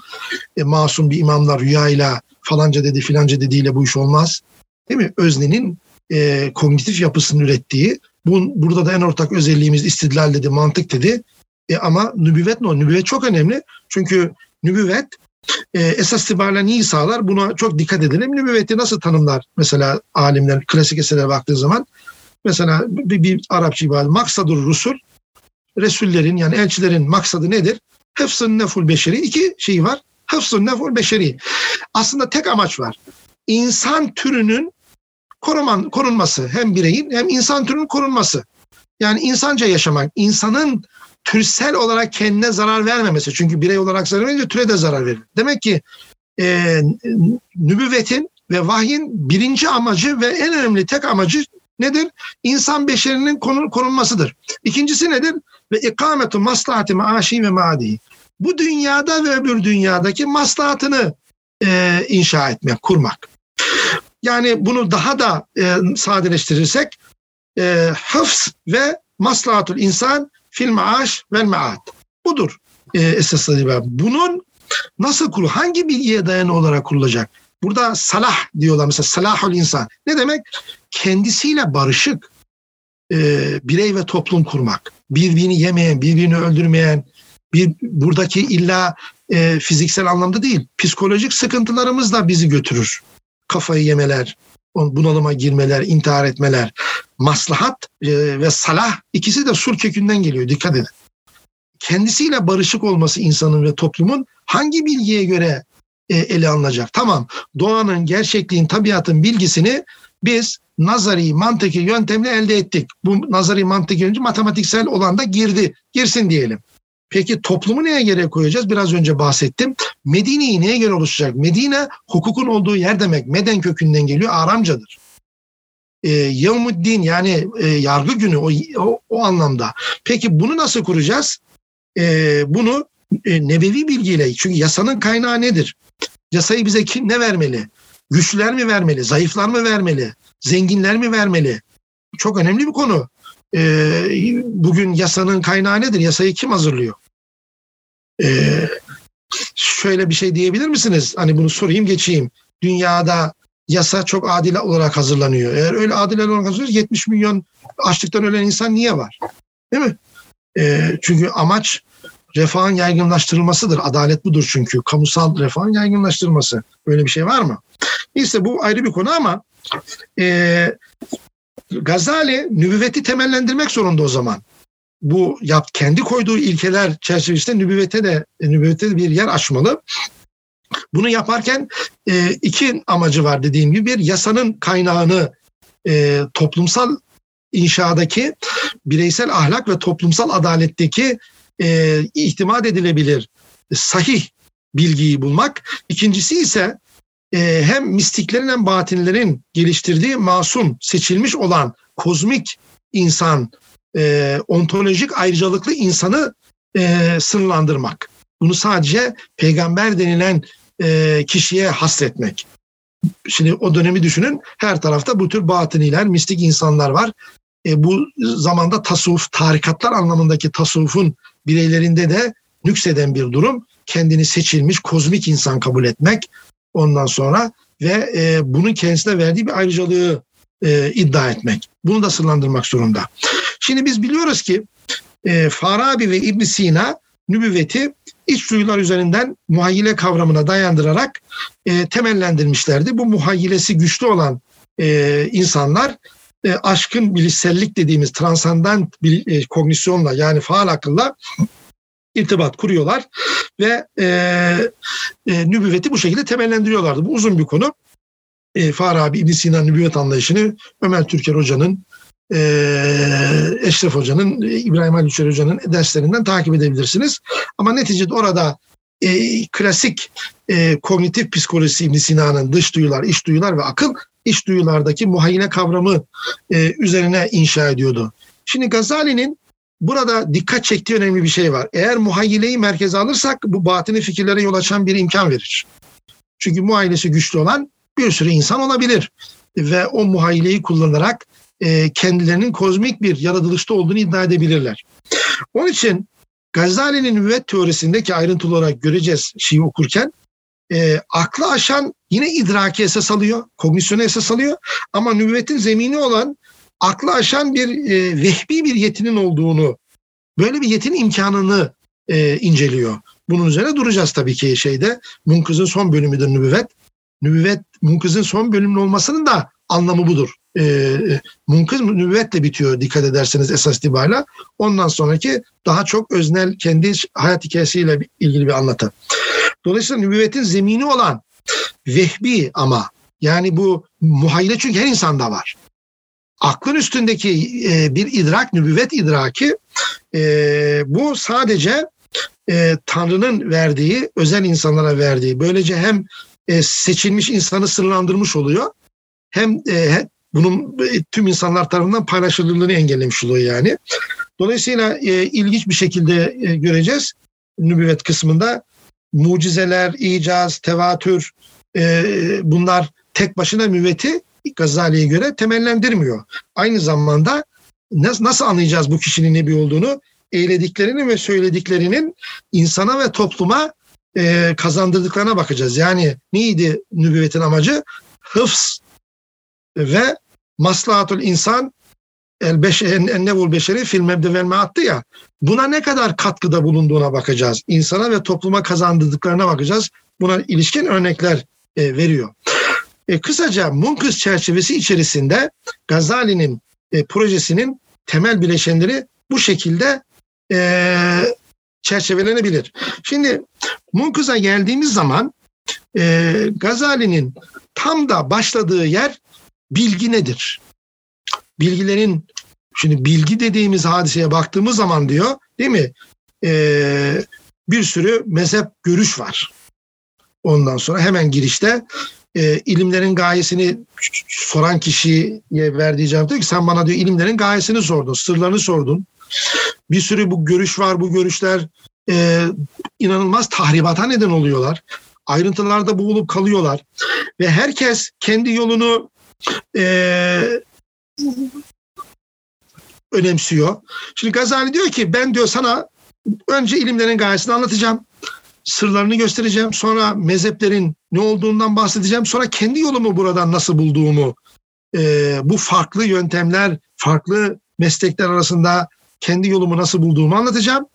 E, masum bir imamlar rüyayla falanca dedi filanca dediğiyle bu iş olmaz. Değil mi? Öznenin e, kognitif yapısını ürettiği. Bu, burada da en ortak özelliğimiz istidlal dedi, mantık dedi. E, ama nübüvvet ne? Nübüvvet çok önemli. Çünkü nübüvvet e, esas itibariyle neyi sağlar? Buna çok dikkat edelim. Nübüvveti nasıl tanımlar? Mesela alimler klasik eserlere baktığı zaman mesela bir, bir Arapça ibare maksadur rusul Resullerin yani elçilerin maksadı nedir? Hıfzın neful beşeri. iki şey var. Hıfzın neful beşeri. Aslında tek amaç var. İnsan türünün koruman, korunması. Hem bireyin hem insan türünün korunması. Yani insanca yaşamak. insanın türsel olarak kendine zarar vermemesi. Çünkü birey olarak zarar verince türe de zarar verir. Demek ki e, nübüvvetin ve vahyin birinci amacı ve en önemli tek amacı nedir? İnsan beşerinin korunmasıdır. İkincisi nedir? Ve ikametu maslahati maaşi ve maadi. Bu dünyada ve öbür dünyadaki maslahatını e, inşa etmek, kurmak. Yani bunu daha da e, sadeleştirirsek e, hıfz ve maslahatul insan fil maaş vel maat. Budur e, esas Bunun nasıl kurulu, hangi bilgiye dayanı olarak kurulacak? Burada salah diyorlar mesela salahul insan. Ne demek? Kendisiyle barışık e, birey ve toplum kurmak. Birbirini yemeyen, birbirini öldürmeyen, bir buradaki illa e, fiziksel anlamda değil, psikolojik sıkıntılarımız da bizi götürür. Kafayı yemeler, bunalıma girmeler, intihar etmeler, maslahat e, ve salah ikisi de sur kökünden geliyor. Dikkat edin. Kendisiyle barışık olması insanın ve toplumun hangi bilgiye göre e, ele alınacak? Tamam doğanın, gerçekliğin, tabiatın bilgisini biz nazari, mantıki yöntemle elde ettik. Bu nazari, mantıki önce matematiksel olan da girdi. Girsin diyelim. Peki toplumu neye göre koyacağız? Biraz önce bahsettim. Medine'yi neye göre oluşacak? Medine hukukun olduğu yer demek. Meden kökünden geliyor. Aramcadır. E, Yevmuddin yani e, yargı günü o, o, o anlamda. Peki bunu nasıl kuracağız? E, bunu e, nebevi bilgiyle. Çünkü yasanın kaynağı nedir? Yasayı bize kim ne vermeli? Güçlüler mi vermeli? Zayıflar mı vermeli? Zenginler mi vermeli? Çok önemli bir konu. Ee, bugün yasanın kaynağı nedir? Yasayı kim hazırlıyor? Ee, şöyle bir şey diyebilir misiniz? Hani bunu sorayım geçeyim. Dünyada yasa çok adil olarak hazırlanıyor. Eğer öyle adil olarak hazırlanıyor 70 milyon açlıktan ölen insan niye var? Değil mi? Ee, çünkü amaç refahın yaygınlaştırılmasıdır. Adalet budur çünkü. Kamusal refahın yaygınlaştırılması. Böyle bir şey var mı? İşte bu ayrı bir konu ama e, Gazali nübüvveti temellendirmek zorunda o zaman. Bu yap kendi koyduğu ilkeler çerçevesinde nübüvvete de nübüvvete de bir yer açmalı. Bunu yaparken e, iki amacı var dediğim gibi bir yasanın kaynağını e, toplumsal inşadaki bireysel ahlak ve toplumsal adaletteki e, itimat edilebilir, sahih bilgiyi bulmak. İkincisi ise e, hem mistiklerin hem batinlerin geliştirdiği masum, seçilmiş olan kozmik insan, e, ontolojik ayrıcalıklı insanı e, sınırlandırmak. Bunu sadece peygamber denilen e, kişiye hasretmek. Şimdi o dönemi düşünün her tarafta bu tür batıniler, mistik insanlar var. E, bu zamanda tasavvuf, tarikatlar anlamındaki tasavvufun bireylerinde de nükseden bir durum. Kendini seçilmiş kozmik insan kabul etmek ondan sonra ve e, bunun kendisine verdiği bir ayrıcalığı e, iddia etmek. Bunu da sırlandırmak zorunda. Şimdi biz biliyoruz ki e, Farabi ve İbn Sina nübüvveti iç duyular üzerinden muhayyile kavramına dayandırarak e, temellendirmişlerdi. Bu muhayyilesi güçlü olan e, insanlar e, aşkın bilişsellik dediğimiz transandant bir e, kognisyonla yani faal akılla irtibat kuruyorlar ve e, e, nübüvveti bu şekilde temellendiriyorlardı. Bu uzun bir konu. E, Farabi İbn Sina nübüvvet anlayışını Ömer Türker Hoca'nın e, Eşref Hoca'nın, İbrahim Ali Üçer Hoca'nın derslerinden takip edebilirsiniz. Ama neticede orada e, klasik e, kognitif psikolojisi İbn Sina'nın dış duyular, iç duyular ve akıl iç duyulardaki muhayyine kavramı e, üzerine inşa ediyordu. Şimdi Gazali'nin burada dikkat çektiği önemli bir şey var. Eğer muhayyileyi merkeze alırsak bu batini fikirlere yol açan bir imkan verir. Çünkü muhayyilesi güçlü olan bir sürü insan olabilir. Ve o muhayyileyi kullanarak e, kendilerinin kozmik bir yaratılışta olduğunu iddia edebilirler. Onun için Gazali'nin nübüvvet teorisindeki ayrıntılı olarak göreceğiz şeyi okurken e, aklı aşan yine idraki esas alıyor, kognisyonu esas alıyor ama nübüvvetin zemini olan aklı aşan bir e, vehbi bir yetinin olduğunu, böyle bir yetin imkanını e, inceliyor. Bunun üzerine duracağız tabii ki şeyde. Munkız'ın son bölümüdür nübüvvet. Nübüvvet Munkız'ın son bölümün olmasının da anlamı budur. E, Munkız nübüvvetle bitiyor dikkat ederseniz esas itibariyle. Ondan sonraki daha çok öznel kendi hayat hikayesiyle ilgili bir anlatı. Dolayısıyla nübüvvetin zemini olan vehbi ama yani bu muhayyile çünkü her insanda var. Aklın üstündeki e, bir idrak, nübüvvet idraki e, bu sadece e, Tanrı'nın verdiği, özel insanlara verdiği. Böylece hem e, seçilmiş insanı sınırlandırmış oluyor hem e, bunun e, tüm insanlar tarafından paylaşıldığını engellemiş oluyor yani. Dolayısıyla e, ilginç bir şekilde e, göreceğiz nübüvvet kısmında mucizeler, icaz, tevatür e, bunlar tek başına müvveti Gazali'ye göre temellendirmiyor. Aynı zamanda nasıl anlayacağız bu kişinin nebi olduğunu? Eylediklerinin ve söylediklerinin insana ve topluma e, kazandırdıklarına bakacağız. Yani neydi nübüvvetin amacı? Hıfz ve maslahatul insan el beşer nevul beşeri fil mebde attı ya. Buna ne kadar katkıda bulunduğuna bakacağız. İnsana ve topluma kazandırdıklarına bakacağız. Buna ilişkin örnekler e, veriyor. E, kısaca Munkız çerçevesi içerisinde Gazali'nin e, projesinin temel bileşenleri bu şekilde e, çerçevelenebilir. Şimdi Munkız'a geldiğimiz zaman e, Gazali'nin tam da başladığı yer bilgi nedir? Bilgilerin şimdi bilgi dediğimiz hadiseye baktığımız zaman diyor değil mi? E, bir sürü mezhep görüş var. Ondan sonra hemen girişte e, ilimlerin gayesini soran kişiye verdiği cevap diyor ki sen bana diyor ilimlerin gayesini sordun, sırlarını sordun. Bir sürü bu görüş var, bu görüşler e, inanılmaz tahribata neden oluyorlar. Ayrıntılarda boğulup kalıyorlar. Ve herkes kendi yolunu e, önemsiyor. Şimdi Gazali diyor ki ben diyor sana önce ilimlerin gayesini anlatacağım sırlarını göstereceğim. Sonra mezheplerin ne olduğundan bahsedeceğim. Sonra kendi yolumu buradan nasıl bulduğumu, e, bu farklı yöntemler, farklı meslekler arasında kendi yolumu nasıl bulduğumu anlatacağım.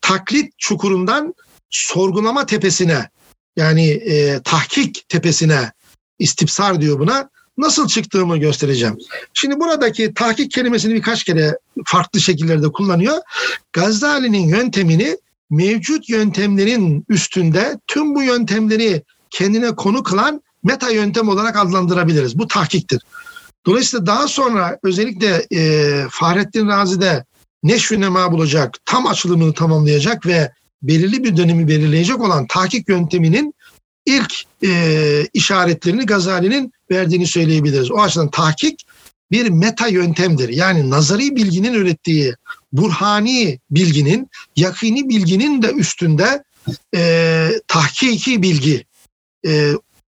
Taklit çukurundan sorgulama tepesine yani e, tahkik tepesine istipsar diyor buna nasıl çıktığımı göstereceğim. Şimdi buradaki tahkik kelimesini birkaç kere farklı şekillerde kullanıyor. Gazali'nin yöntemini mevcut yöntemlerin üstünde tüm bu yöntemleri kendine konu kılan meta yöntem olarak adlandırabiliriz. Bu tahkiktir. Dolayısıyla daha sonra özellikle e, Fahrettin Razi'de neşvi nema bulacak, tam açılımını tamamlayacak ve belirli bir dönemi belirleyecek olan tahkik yönteminin ilk e, işaretlerini Gazali'nin verdiğini söyleyebiliriz. O açıdan tahkik bir meta yöntemdir. Yani nazari bilginin ürettiği burhani bilginin, yakini bilginin de üstünde e, tahkiki bilgi, e,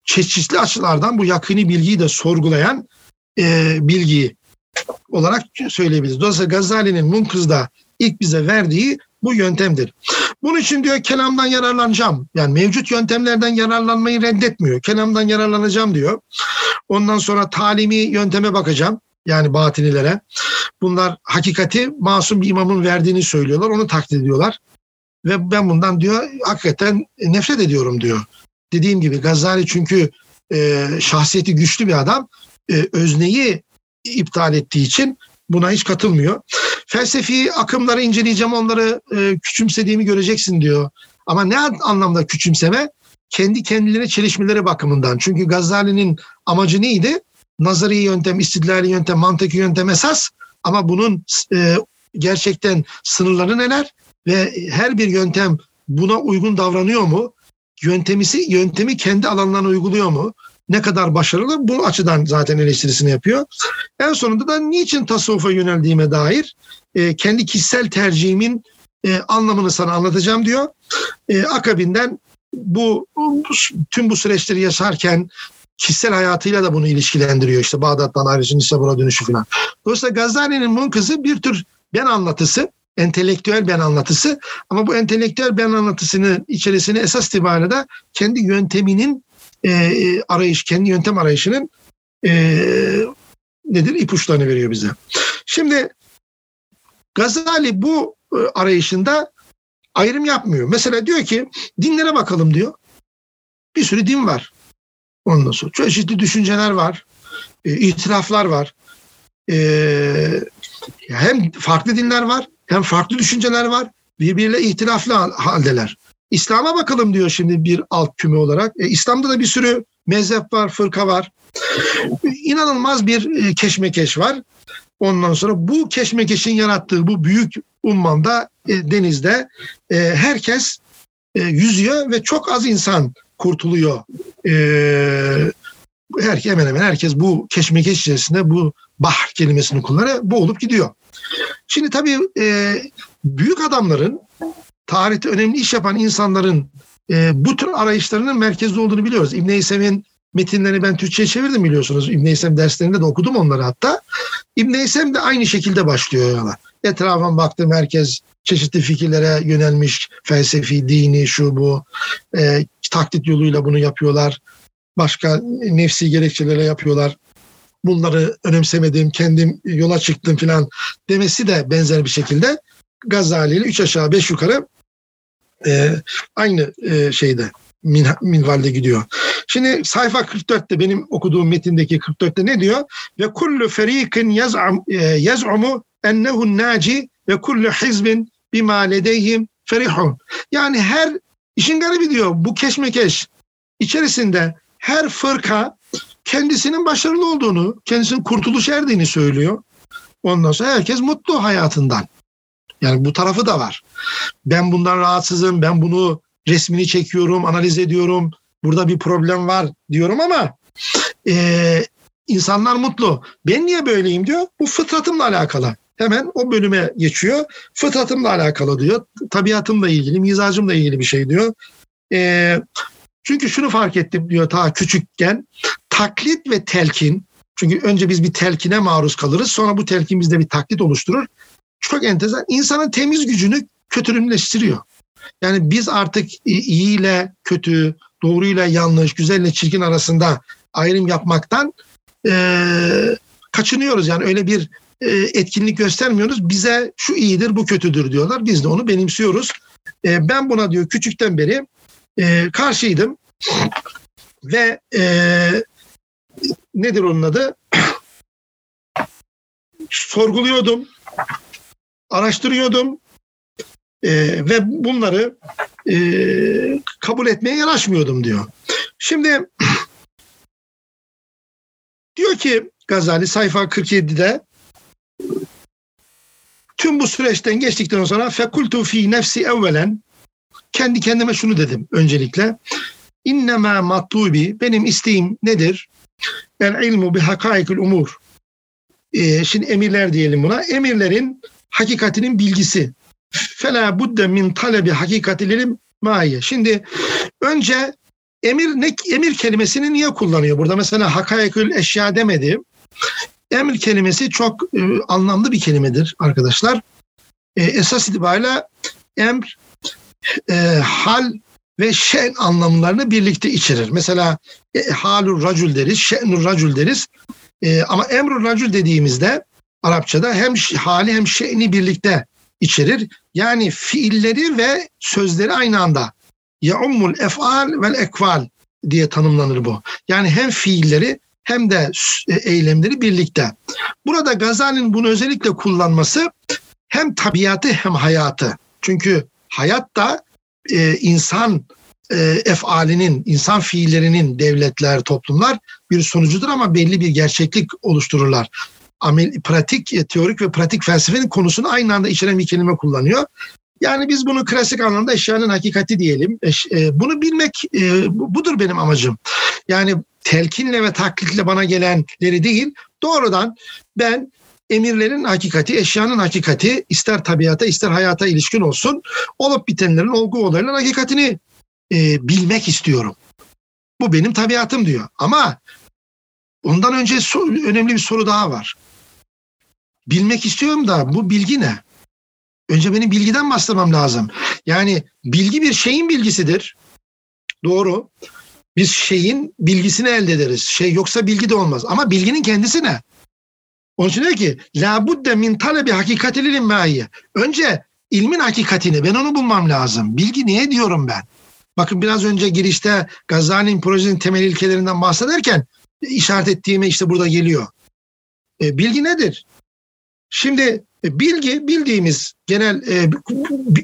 çeşitli açılardan bu yakini bilgiyi de sorgulayan e, bilgi olarak söyleyebiliriz. Dolayısıyla Gazali'nin Munkız'da ilk bize verdiği bu yöntemdir. Bunun için diyor kelamdan yararlanacağım. Yani mevcut yöntemlerden yararlanmayı reddetmiyor. Kelamdan yararlanacağım diyor. Ondan sonra talimi yönteme bakacağım. Yani batinilere. Bunlar hakikati masum bir imamın verdiğini söylüyorlar. Onu taklit ediyorlar. Ve ben bundan diyor hakikaten nefret ediyorum diyor. Dediğim gibi Gazali çünkü e, şahsiyeti güçlü bir adam. E, özneyi iptal ettiği için buna hiç katılmıyor. Felsefi akımları inceleyeceğim onları e, küçümsediğimi göreceksin diyor. Ama ne anlamda küçümseme? Kendi kendilerine çelişmeleri bakımından. Çünkü Gazali'nin amacı neydi? Nazari yöntem, istidlali yöntem, mantıki yöntem esas. Ama bunun e, gerçekten sınırları neler? Ve her bir yöntem buna uygun davranıyor mu? Yöntemisi, yöntemi kendi alanlarına uyguluyor mu? ne kadar başarılı bu açıdan zaten eleştirisini yapıyor. En sonunda da niçin tasavvufa yöneldiğime dair e, kendi kişisel tercihimin e, anlamını sana anlatacağım diyor. E, akabinden bu tüm bu süreçleri yaşarken kişisel hayatıyla da bunu ilişkilendiriyor. İşte Bağdat'tan ayrıca Nisabura dönüşü falan. Dolayısıyla Gazali'nin Munkızı bir tür ben anlatısı, entelektüel ben anlatısı ama bu entelektüel ben anlatısının içerisine esas itibariyle kendi yönteminin e, arayış, kendi yöntem arayışının e, nedir ipuçlarını veriyor bize. Şimdi Gazali bu e, arayışında ayrım yapmıyor. Mesela diyor ki dinlere bakalım diyor. Bir sürü din var. Ondan sonra çeşitli düşünceler var. E, itiraflar var. E, hem farklı dinler var hem farklı düşünceler var. Birbiriyle ihtilaflı haldeler. İslam'a bakalım diyor şimdi bir alt küme olarak. E, İslam'da da bir sürü mezhep var, fırka var. İnanılmaz bir e, keşmekeş var. Ondan sonra bu keşmekeşin yarattığı bu büyük ummanda e, denizde e, herkes e, yüzüyor ve çok az insan kurtuluyor. E, her, hemen hemen herkes bu keşmekeş içerisinde bu bahr kelimesini kullanıyor, boğulup gidiyor. Şimdi tabii e, büyük adamların tarihte önemli iş yapan insanların e, bu tür arayışlarının merkezde olduğunu biliyoruz. İbn Heysem'in metinlerini ben Türkçe'ye çevirdim biliyorsunuz. İbn Heysem derslerinde de okudum onları hatta. İbn Heysem de aynı şekilde başlıyor yola. Etrafıma baktım herkes çeşitli fikirlere yönelmiş. Felsefi, dini, şu bu. E, taklit yoluyla bunu yapıyorlar. Başka nefsi gerekçelerle yapıyorlar. Bunları önemsemedim, kendim yola çıktım filan demesi de benzer bir şekilde Gazali ile üç aşağı beş yukarı e, aynı e, şeyde min, minvalde gidiyor. Şimdi sayfa 44'te benim okuduğum metindeki 44'te ne diyor? Ve kullu ferikin e, yaz'umu ennehu naci ve kullu hizbin bima ledeyhim ferihun. Yani her işin garibi diyor bu keşmekeş içerisinde her fırka kendisinin başarılı olduğunu, kendisinin kurtuluş erdiğini söylüyor. Ondan sonra herkes mutlu hayatından. Yani bu tarafı da var. Ben bundan rahatsızım, ben bunu resmini çekiyorum, analiz ediyorum. Burada bir problem var diyorum ama e, insanlar mutlu. Ben niye böyleyim diyor. Bu fıtratımla alakalı. Hemen o bölüme geçiyor. Fıtratımla alakalı diyor. Tabiatımla ilgili, mizacımla ilgili bir şey diyor. E, çünkü şunu fark ettim diyor ta küçükken. Taklit ve telkin. Çünkü önce biz bir telkine maruz kalırız. Sonra bu telkin bizde bir taklit oluşturur çok enteresan. İnsanın temiz gücünü kötülümleştiriyor. Yani biz artık iyi ile kötü, doğru ile yanlış, güzel ile çirkin arasında ayrım yapmaktan e, kaçınıyoruz. Yani öyle bir e, etkinlik göstermiyoruz. Bize şu iyidir, bu kötüdür diyorlar. Biz de onu benimsiyoruz. E, ben buna diyor küçükten beri e, karşıydım. Ve e, nedir onun adı? Sorguluyordum araştırıyordum e, ve bunları e, kabul etmeye yanaşmıyordum diyor. Şimdi diyor ki Gazali sayfa 47'de Tüm bu süreçten geçtikten sonra fekultu fi nefsi evvelen kendi kendime şunu dedim öncelikle. İnnemâ matlubi benim isteğim nedir? El ilmu bi hakaikul umur. Ee, şimdi emirler diyelim buna. Emirlerin hakikatinin bilgisi. Fela budde min talebi hakikatilerim maiye. Şimdi önce emir ne emir kelimesini niye kullanıyor? Burada mesela hakaikül eşya demedi. Emir kelimesi çok e, anlamlı bir kelimedir arkadaşlar. E, esas itibariyle emr e, hal ve şen anlamlarını birlikte içerir. Mesela e, halur racul deriz, şe'nur racul deriz. E, ama emrur racul dediğimizde Arapçada hem hali hem şe'ni birlikte içerir. Yani fiilleri ve sözleri aynı anda. Yaummul ef'al vel ekval diye tanımlanır bu. Yani hem fiilleri hem de e, eylemleri birlikte. Burada Gazali'nin bunu özellikle kullanması hem tabiatı hem hayatı. Çünkü hayat da e, insan e, efalinin, insan fiillerinin devletler, toplumlar bir sonucudur ama belli bir gerçeklik oluştururlar. Amel, pratik, e, teorik ve pratik felsefenin konusunu aynı anda içeren bir kelime kullanıyor. Yani biz bunu klasik anlamda eşyanın hakikati diyelim. E, bunu bilmek e, budur benim amacım. Yani telkinle ve taklitle bana gelenleri değil, doğrudan ben emirlerin hakikati, eşyanın hakikati ister tabiata ister hayata ilişkin olsun olup bitenlerin olgu olayların hakikatini e, bilmek istiyorum. Bu benim tabiatım diyor. Ama ondan önce so- önemli bir soru daha var. Bilmek istiyorum da bu bilgi ne? Önce benim bilgiden başlamam lazım. Yani bilgi bir şeyin bilgisidir. Doğru. Biz şeyin bilgisini elde ederiz. Şey yoksa bilgi de olmaz. Ama bilginin kendisi ne? Onun için diyor ki la budde min talebi hakikatil immaiye. Önce ilmin hakikatini ben onu bulmam lazım. Bilgi niye diyorum ben? Bakın biraz önce girişte Gazali'nin projenin temel ilkelerinden bahsederken işaret ettiğime işte burada geliyor. E, bilgi nedir? Şimdi e, bilgi bildiğimiz genel e,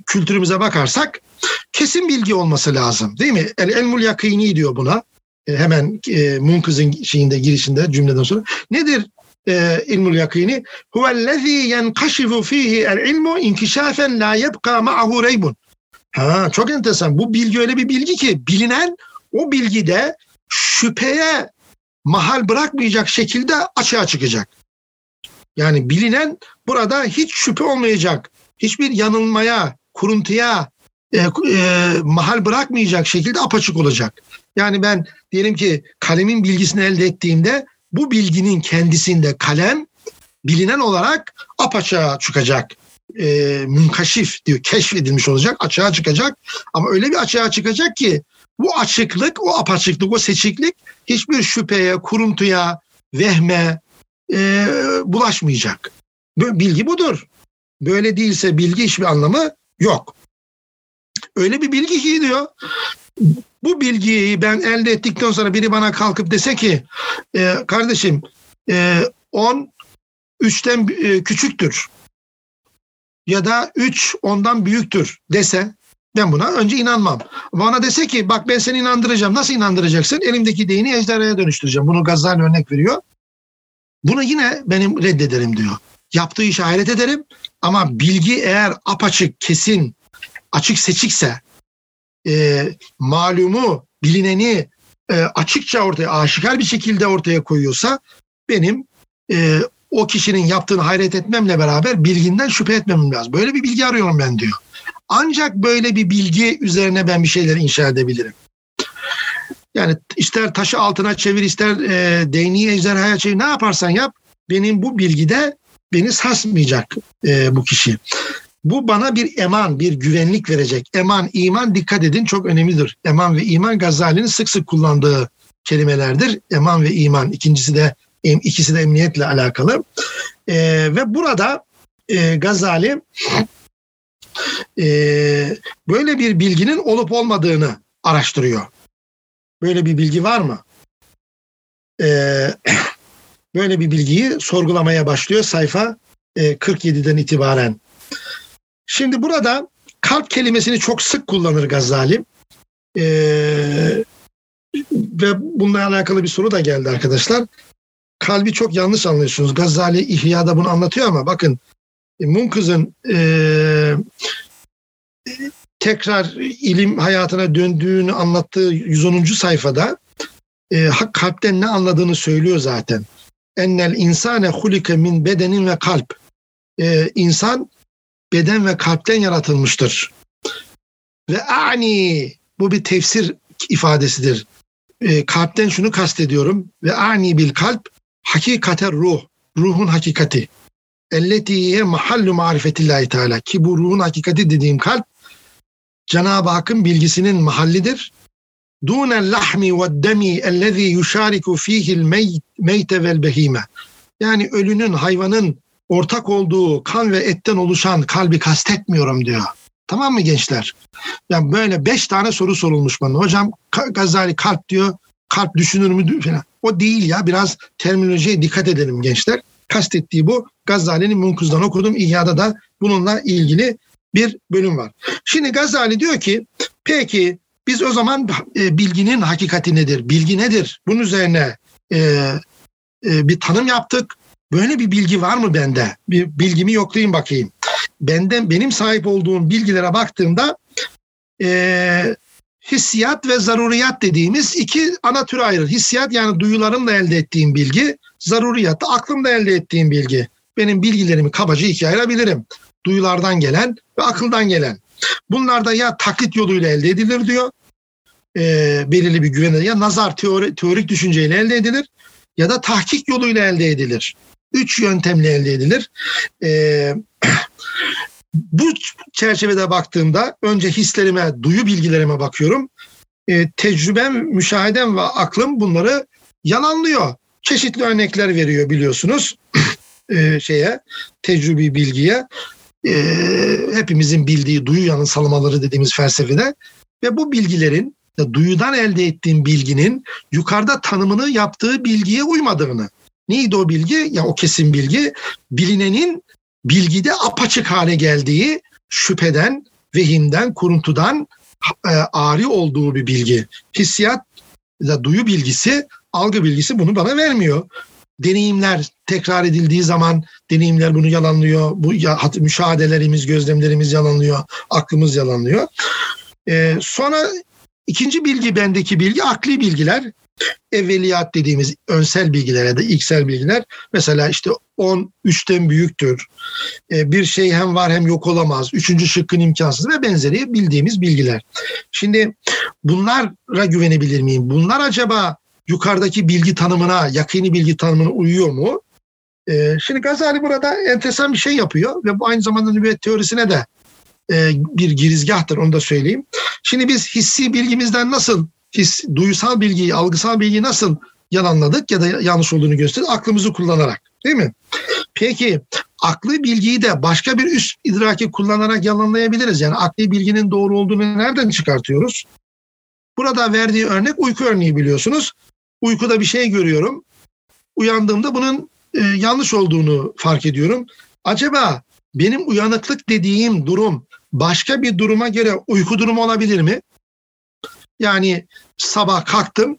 kültürümüze bakarsak kesin bilgi olması lazım değil mi? El elmul yakini diyor buna. E, hemen e, Munkız'ın şeyinde girişinde cümleden sonra. Nedir ilmul yakini? Huvellezî yenkaşifu fihi el ilmu inkişafen la yebqa ma'ahu reybun. Ha, çok enteresan. Bu bilgi öyle bir bilgi ki bilinen o bilgide şüpheye mahal bırakmayacak şekilde açığa çıkacak. Yani bilinen burada hiç şüphe olmayacak. Hiçbir yanılmaya, kuruntuya e, e, mahal bırakmayacak şekilde apaçık olacak. Yani ben diyelim ki kalemin bilgisini elde ettiğimde bu bilginin kendisinde kalem bilinen olarak apaçığa çıkacak. E, münkaşif diyor keşfedilmiş olacak açığa çıkacak ama öyle bir açığa çıkacak ki bu açıklık o apaçıklık o seçiklik hiçbir şüpheye kuruntuya vehme e, bulaşmayacak. Bilgi budur. Böyle değilse bilgi hiçbir anlamı yok. Öyle bir bilgi ki diyor. Bu bilgiyi ben elde ettikten sonra biri bana kalkıp dese ki e, kardeşim 10 e, 3'ten e, küçüktür ya da 3 ondan büyüktür dese ben buna önce inanmam. Bana dese ki bak ben seni inandıracağım. Nasıl inandıracaksın? Elimdeki değini ejderhaya dönüştüreceğim. Bunu Gazali örnek veriyor. Bunu yine benim reddederim diyor. Yaptığı işe hayret ederim ama bilgi eğer apaçık, kesin, açık seçikse, e, malumu, bilineni e, açıkça ortaya, aşikar bir şekilde ortaya koyuyorsa benim e, o kişinin yaptığını hayret etmemle beraber bilginden şüphe etmemem lazım. Böyle bir bilgi arıyorum ben diyor. Ancak böyle bir bilgi üzerine ben bir şeyler inşa edebilirim. Yani ister taşı altına çevir, ister e, değneği ejderhaya çevir, ne yaparsan yap, benim bu bilgide beni sarsmayacak e, bu kişi. Bu bana bir eman, bir güvenlik verecek. Eman, iman dikkat edin çok önemlidir. Eman ve iman Gazali'nin sık sık kullandığı kelimelerdir. Eman ve iman. İkincisi de ikisi de emniyetle alakalı. E, ve burada e, Gazali e, böyle bir bilginin olup olmadığını araştırıyor. Böyle bir bilgi var mı? Ee, böyle bir bilgiyi sorgulamaya başlıyor sayfa e, 47'den itibaren. Şimdi burada kalp kelimesini çok sık kullanır Gazali. Ee, ve bununla alakalı bir soru da geldi arkadaşlar. Kalbi çok yanlış anlıyorsunuz. Gazali İhya'da bunu anlatıyor ama bakın Munkız'ın e, tekrar ilim hayatına döndüğünü anlattığı 110. sayfada e, kalpten ne anladığını söylüyor zaten. Ennel insane hulike min bedenin ve kalp. E, insan beden ve kalpten yaratılmıştır. Ve ani bu bir tefsir ifadesidir. E, kalpten şunu kastediyorum. Ve ani bil kalp hakikater ruh. Ruhun hakikati. Elletiye mahallu marifetillahi teala. Ki bu ruhun hakikati dediğim kalp Cenab-ı Hakk'ın bilgisinin mahallidir. Dûnel lahmi ve demi ellezî yuşâriku fîhil meyte vel behime. Yani ölünün, hayvanın ortak olduğu kan ve etten oluşan kalbi kastetmiyorum diyor. Tamam mı gençler? Yani böyle beş tane soru sorulmuş bana. Hocam Gazali kalp diyor. Kalp düşünür mü falan. O değil ya. Biraz terminolojiye dikkat edelim gençler. Kastettiği bu. Gazali'nin Munkuz'dan okudum. İhya'da da bununla ilgili bir bölüm var. Şimdi Gazali diyor ki peki biz o zaman e, bilginin hakikati nedir? Bilgi nedir? Bunun üzerine e, e, bir tanım yaptık. Böyle bir bilgi var mı bende? Bir bilgimi yoklayayım bakayım. Benden benim sahip olduğum bilgilere baktığımda e, hissiyat ve zaruriyat dediğimiz iki ana tür ayrılır. Hissiyat yani duyularımla elde ettiğim bilgi, zaruriyat da aklımla elde ettiğim bilgi. Benim bilgilerimi kabaca ikiye ayırabilirim. Duyulardan gelen ve akıldan gelen. Bunlar da ya taklit yoluyla elde edilir diyor. E, belirli bir güvene ya nazar teori, teorik düşünceyle elde edilir ya da tahkik yoluyla elde edilir. Üç yöntemle elde edilir. E, bu çerçevede baktığımda önce hislerime, duyu bilgilerime bakıyorum. E, tecrübem, müşahedem ve aklım bunları yalanlıyor. Çeşitli örnekler veriyor biliyorsunuz e, şeye, tecrübi bilgiye. E, hepimizin bildiği duyu yanılsamaları dediğimiz felsefede ve bu bilgilerin duyudan elde ettiğim bilginin yukarıda tanımını yaptığı bilgiye uymadığını. Neydi o bilgi? Ya o kesin bilgi bilinenin bilgide apaçık hale geldiği şüpheden, vehimden, kuruntudan e, ari olduğu bir bilgi. Hissiyat da duyu bilgisi, algı bilgisi bunu bana vermiyor. Deneyimler tekrar edildiği zaman deneyimler bunu yalanlıyor. Bu ya, müşahedelerimiz, gözlemlerimiz yalanlıyor. Aklımız yalanlıyor. Ee, sonra ikinci bilgi bendeki bilgi akli bilgiler evveliyat dediğimiz önsel bilgiler ya da ilksel bilgiler mesela işte 10 3'ten büyüktür. E, bir şey hem var hem yok olamaz. Üçüncü şıkkın imkansız ve benzeri bildiğimiz bilgiler. Şimdi bunlara güvenebilir miyim? Bunlar acaba yukarıdaki bilgi tanımına, yakini bilgi tanımına uyuyor mu? E, şimdi Gazali burada enteresan bir şey yapıyor ve bu aynı zamanda nübüvvet teorisine de e, bir girizgahtır onu da söyleyeyim. Şimdi biz hissi bilgimizden nasıl his, duysal bilgiyi, algısal bilgiyi nasıl yalanladık ya da yanlış olduğunu gösterdik? Aklımızı kullanarak değil mi? Peki aklı bilgiyi de başka bir üst idraki kullanarak yalanlayabiliriz. Yani akli bilginin doğru olduğunu nereden çıkartıyoruz? Burada verdiği örnek uyku örneği biliyorsunuz. Uykuda bir şey görüyorum. Uyandığımda bunun e, yanlış olduğunu fark ediyorum. Acaba benim uyanıklık dediğim durum başka bir duruma göre uyku durumu olabilir mi? Yani sabah kalktım,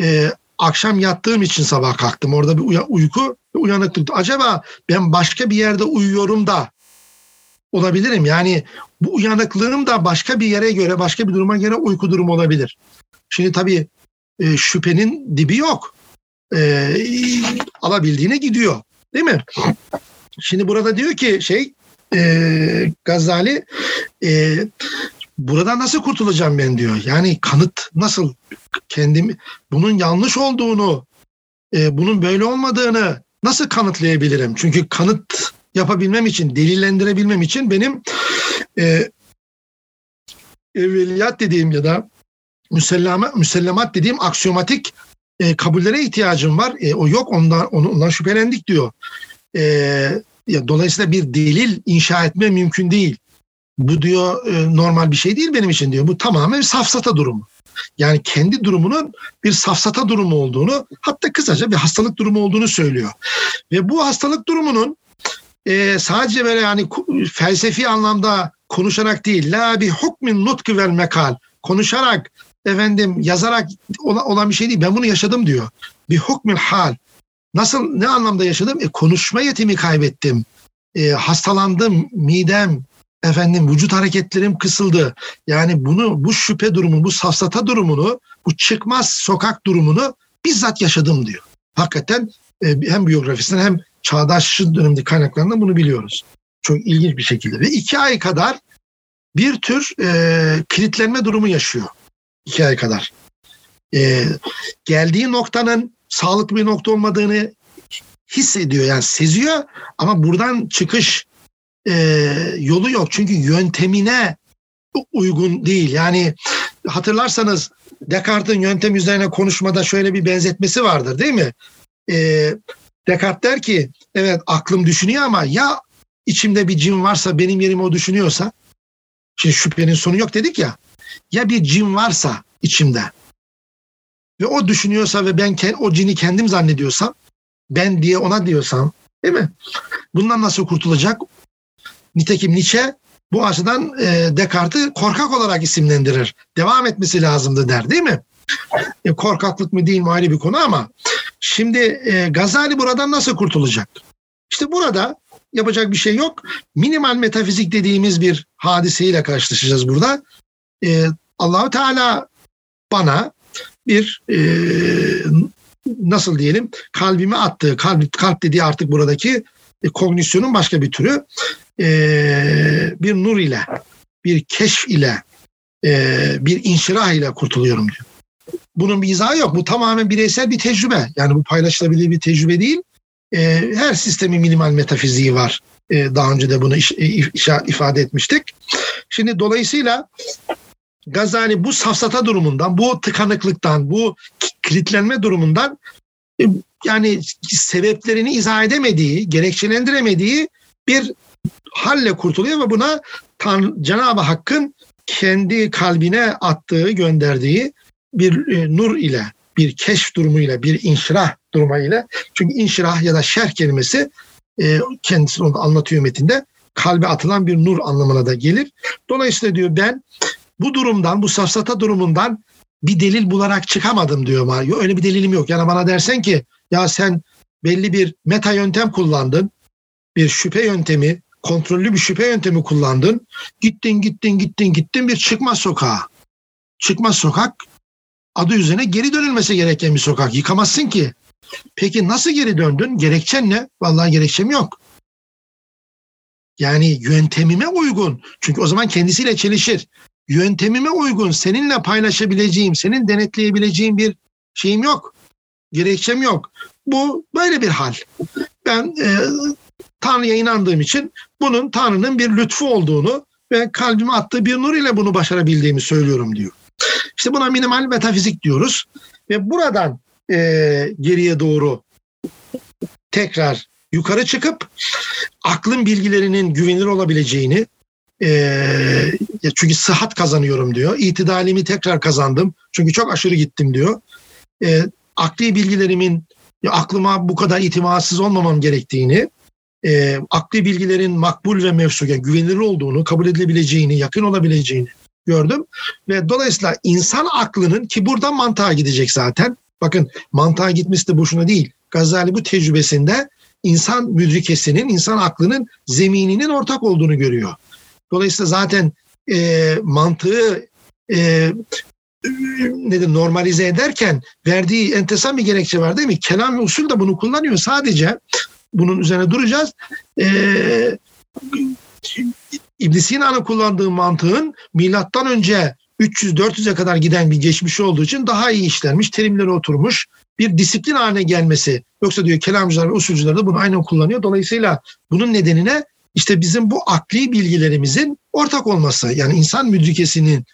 e, akşam yattığım için sabah kalktım. Orada bir uy- uyku uyanıklık. Acaba ben başka bir yerde uyuyorum da olabilirim. Yani bu uyanıklığım da başka bir yere göre, başka bir duruma göre uyku durumu olabilir. Şimdi tabii e, şüphenin dibi yok. E, alabildiğine gidiyor. Değil mi? Şimdi burada diyor ki şey e, Gazali e, burada nasıl kurtulacağım ben diyor. Yani kanıt nasıl kendim bunun yanlış olduğunu, e, bunun böyle olmadığını nasıl kanıtlayabilirim? Çünkü kanıt yapabilmem için, delillendirebilmem için benim e, evveliyat dediğim ya da müsellama, müsellemat dediğim aksiyomatik e, kabullere ihtiyacım var. E, o yok ondan, ondan şüphelendik diyor. E, ya, dolayısıyla bir delil inşa etme mümkün değil. Bu diyor e, normal bir şey değil benim için diyor. Bu tamamen safsata durumu. Yani kendi durumunun bir safsata durumu olduğunu hatta kısaca bir hastalık durumu olduğunu söylüyor. Ve bu hastalık durumunun e, sadece böyle yani felsefi anlamda konuşarak değil la bir hukmin nutku vel mekal konuşarak efendim yazarak olan bir şey değil. Ben bunu yaşadım diyor. Bir hukmül hal. Nasıl ne anlamda yaşadım? E, konuşma yetimi kaybettim. e, hastalandım, midem, efendim vücut hareketlerim kısıldı. Yani bunu bu şüphe durumunu, bu safsata durumunu, bu çıkmaz sokak durumunu bizzat yaşadım diyor. Hakikaten e, hem biyografisinden hem çağdaş dönemde kaynaklarında bunu biliyoruz. Çok ilginç bir şekilde. Ve iki ay kadar bir tür e, kilitlenme durumu yaşıyor. İki ay kadar. E, geldiği noktanın sağlıklı bir nokta olmadığını hissediyor yani seziyor ama buradan çıkış e, yolu yok. Çünkü yöntemine uygun değil. Yani hatırlarsanız Descartes'in yöntem üzerine konuşmada şöyle bir benzetmesi vardır değil mi? E, Descartes der ki evet aklım düşünüyor ama ya içimde bir cin varsa benim yerime o düşünüyorsa şimdi şüphenin sonu yok dedik ya ya bir cin varsa içimde ve o düşünüyorsa ve ben o cini kendim zannediyorsam ben diye ona diyorsam değil mi? Bundan nasıl kurtulacak? Nitekim Nietzsche bu açıdan e, Descartes'i korkak olarak isimlendirir. Devam etmesi lazımdı der değil mi? E, korkaklık mı değil mi ayrı bir konu ama şimdi e, Gazali buradan nasıl kurtulacak? İşte burada yapacak bir şey yok. Minimal metafizik dediğimiz bir hadiseyle karşılaşacağız burada. E, Allahu Teala bana bir e, nasıl diyelim kalbime attığı kalp, kalp dediği artık buradaki e, kognisyonun başka bir türü e, bir nur ile bir keşf ile e, bir inşirah ile kurtuluyorum diyor. Bunun bir izahı yok. Bu tamamen bireysel bir tecrübe. Yani bu paylaşılabilir bir tecrübe değil. E, her sistemin minimal metafiziği var. E, daha önce de bunu iş, iş, ifade etmiştik. Şimdi dolayısıyla Gazali bu safsata durumundan, bu tıkanıklıktan, bu kilitlenme durumundan e, yani sebeplerini izah edemediği, gerekçelendiremediği bir halle kurtuluyor ve buna Tan Cenab-ı Hakk'ın kendi kalbine attığı, gönderdiği bir e, nur ile, bir keşf durumuyla, bir inşirah durumuyla. Çünkü inşirah ya da şerh kelimesi e, kendisi onu anlatıyor metinde. Kalbe atılan bir nur anlamına da gelir. Dolayısıyla diyor ben bu durumdan, bu safsata durumundan bir delil bularak çıkamadım diyor Mario. Öyle bir delilim yok. Yani bana dersen ki ya sen belli bir meta yöntem kullandın. Bir şüphe yöntemi, kontrollü bir şüphe yöntemi kullandın. Gittin, gittin, gittin, gittin bir çıkmaz sokağa. Çıkmaz sokak adı üzerine geri dönülmesi gereken bir sokak. Yıkamazsın ki. Peki nasıl geri döndün? Gerekçen ne? Vallahi gerekçem yok. Yani yöntemime uygun. Çünkü o zaman kendisiyle çelişir yöntemime uygun seninle paylaşabileceğim, senin denetleyebileceğim bir şeyim yok. Gerekçem yok. Bu böyle bir hal. Ben e, Tanrı'ya inandığım için bunun Tanrı'nın bir lütfu olduğunu ve kalbime attığı bir nur ile bunu başarabildiğimi söylüyorum diyor. İşte buna minimal metafizik diyoruz. Ve buradan e, geriye doğru tekrar yukarı çıkıp aklın bilgilerinin güvenilir olabileceğini, e, çünkü sıhhat kazanıyorum diyor. İtidalimi tekrar kazandım. Çünkü çok aşırı gittim diyor. E, akli bilgilerimin ya aklıma bu kadar itimatsız olmamam gerektiğini, e, akli bilgilerin makbul ve mevsuga güvenilir olduğunu, kabul edilebileceğini, yakın olabileceğini gördüm. Ve dolayısıyla insan aklının ki buradan mantığa gidecek zaten. Bakın mantığa gitmesi de boşuna değil. Gazali bu tecrübesinde insan müdrikesinin, insan aklının zemininin ortak olduğunu görüyor. Dolayısıyla zaten e, mantığı e, nedir normalize ederken verdiği entesan bir gerekçe var değil mi? Kelam ve usul de bunu kullanıyor. Sadece bunun üzerine duracağız. Ee, İbn Sina'nın kullandığı mantığın milattan önce 300-400'e kadar giden bir geçmişi olduğu için daha iyi işlenmiş, terimleri oturmuş bir disiplin haline gelmesi. Yoksa diyor kelamcılar ve usulcüler de bunu aynen kullanıyor. Dolayısıyla bunun nedenine işte bizim bu akli bilgilerimizin ortak olması yani insan müdrikesinin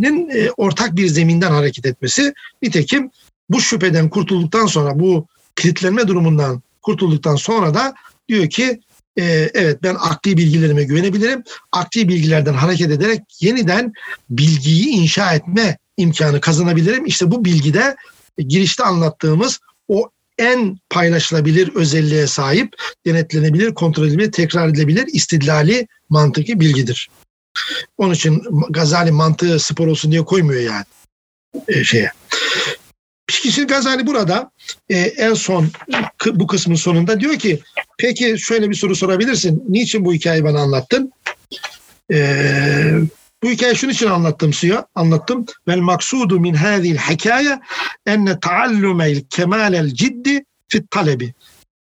nin e, ortak bir zeminden hareket etmesi. Nitekim bu şüpheden kurtulduktan sonra bu kilitlenme durumundan kurtulduktan sonra da diyor ki e, evet ben akli bilgilerime güvenebilirim. Akli bilgilerden hareket ederek yeniden bilgiyi inşa etme imkanı kazanabilirim. İşte bu bilgide girişte anlattığımız o en paylaşılabilir özelliğe sahip, denetlenebilir, kontrol edilebilir, tekrar edilebilir, istidlali mantıki bilgidir. Onun için Gazali mantığı spor olsun diye koymuyor yani e, şeye. Şimdi Gazali burada e, en son bu kısmın sonunda diyor ki peki şöyle bir soru sorabilirsin. Niçin bu hikayeyi bana anlattın? Ee, bu hikaye şunun için anlattım suya, anlattım. Vel maksudu min hadhihi hikaye enne taallumel kemalel ciddi fit talebi.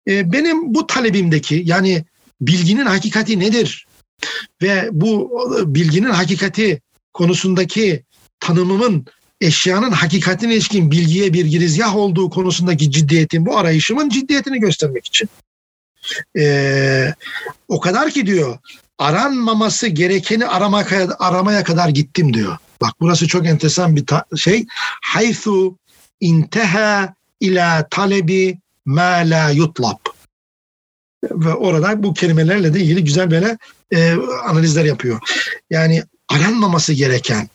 Ee, benim bu talebimdeki yani bilginin hakikati nedir? Ve bu bilginin hakikati konusundaki tanımımın eşyanın hakikatine ilişkin bilgiye bir girizgah olduğu konusundaki ciddiyetin, bu arayışımın ciddiyetini göstermek için. Ee, o kadar ki diyor aranmaması gerekeni aramaya, aramaya kadar gittim diyor. Bak burası çok enteresan bir şey. Haythu inteha ila talebi ma la yutlab. Ve orada bu kelimelerle de ilgili güzel böyle e, analizler yapıyor. Yani aranmaması gereken,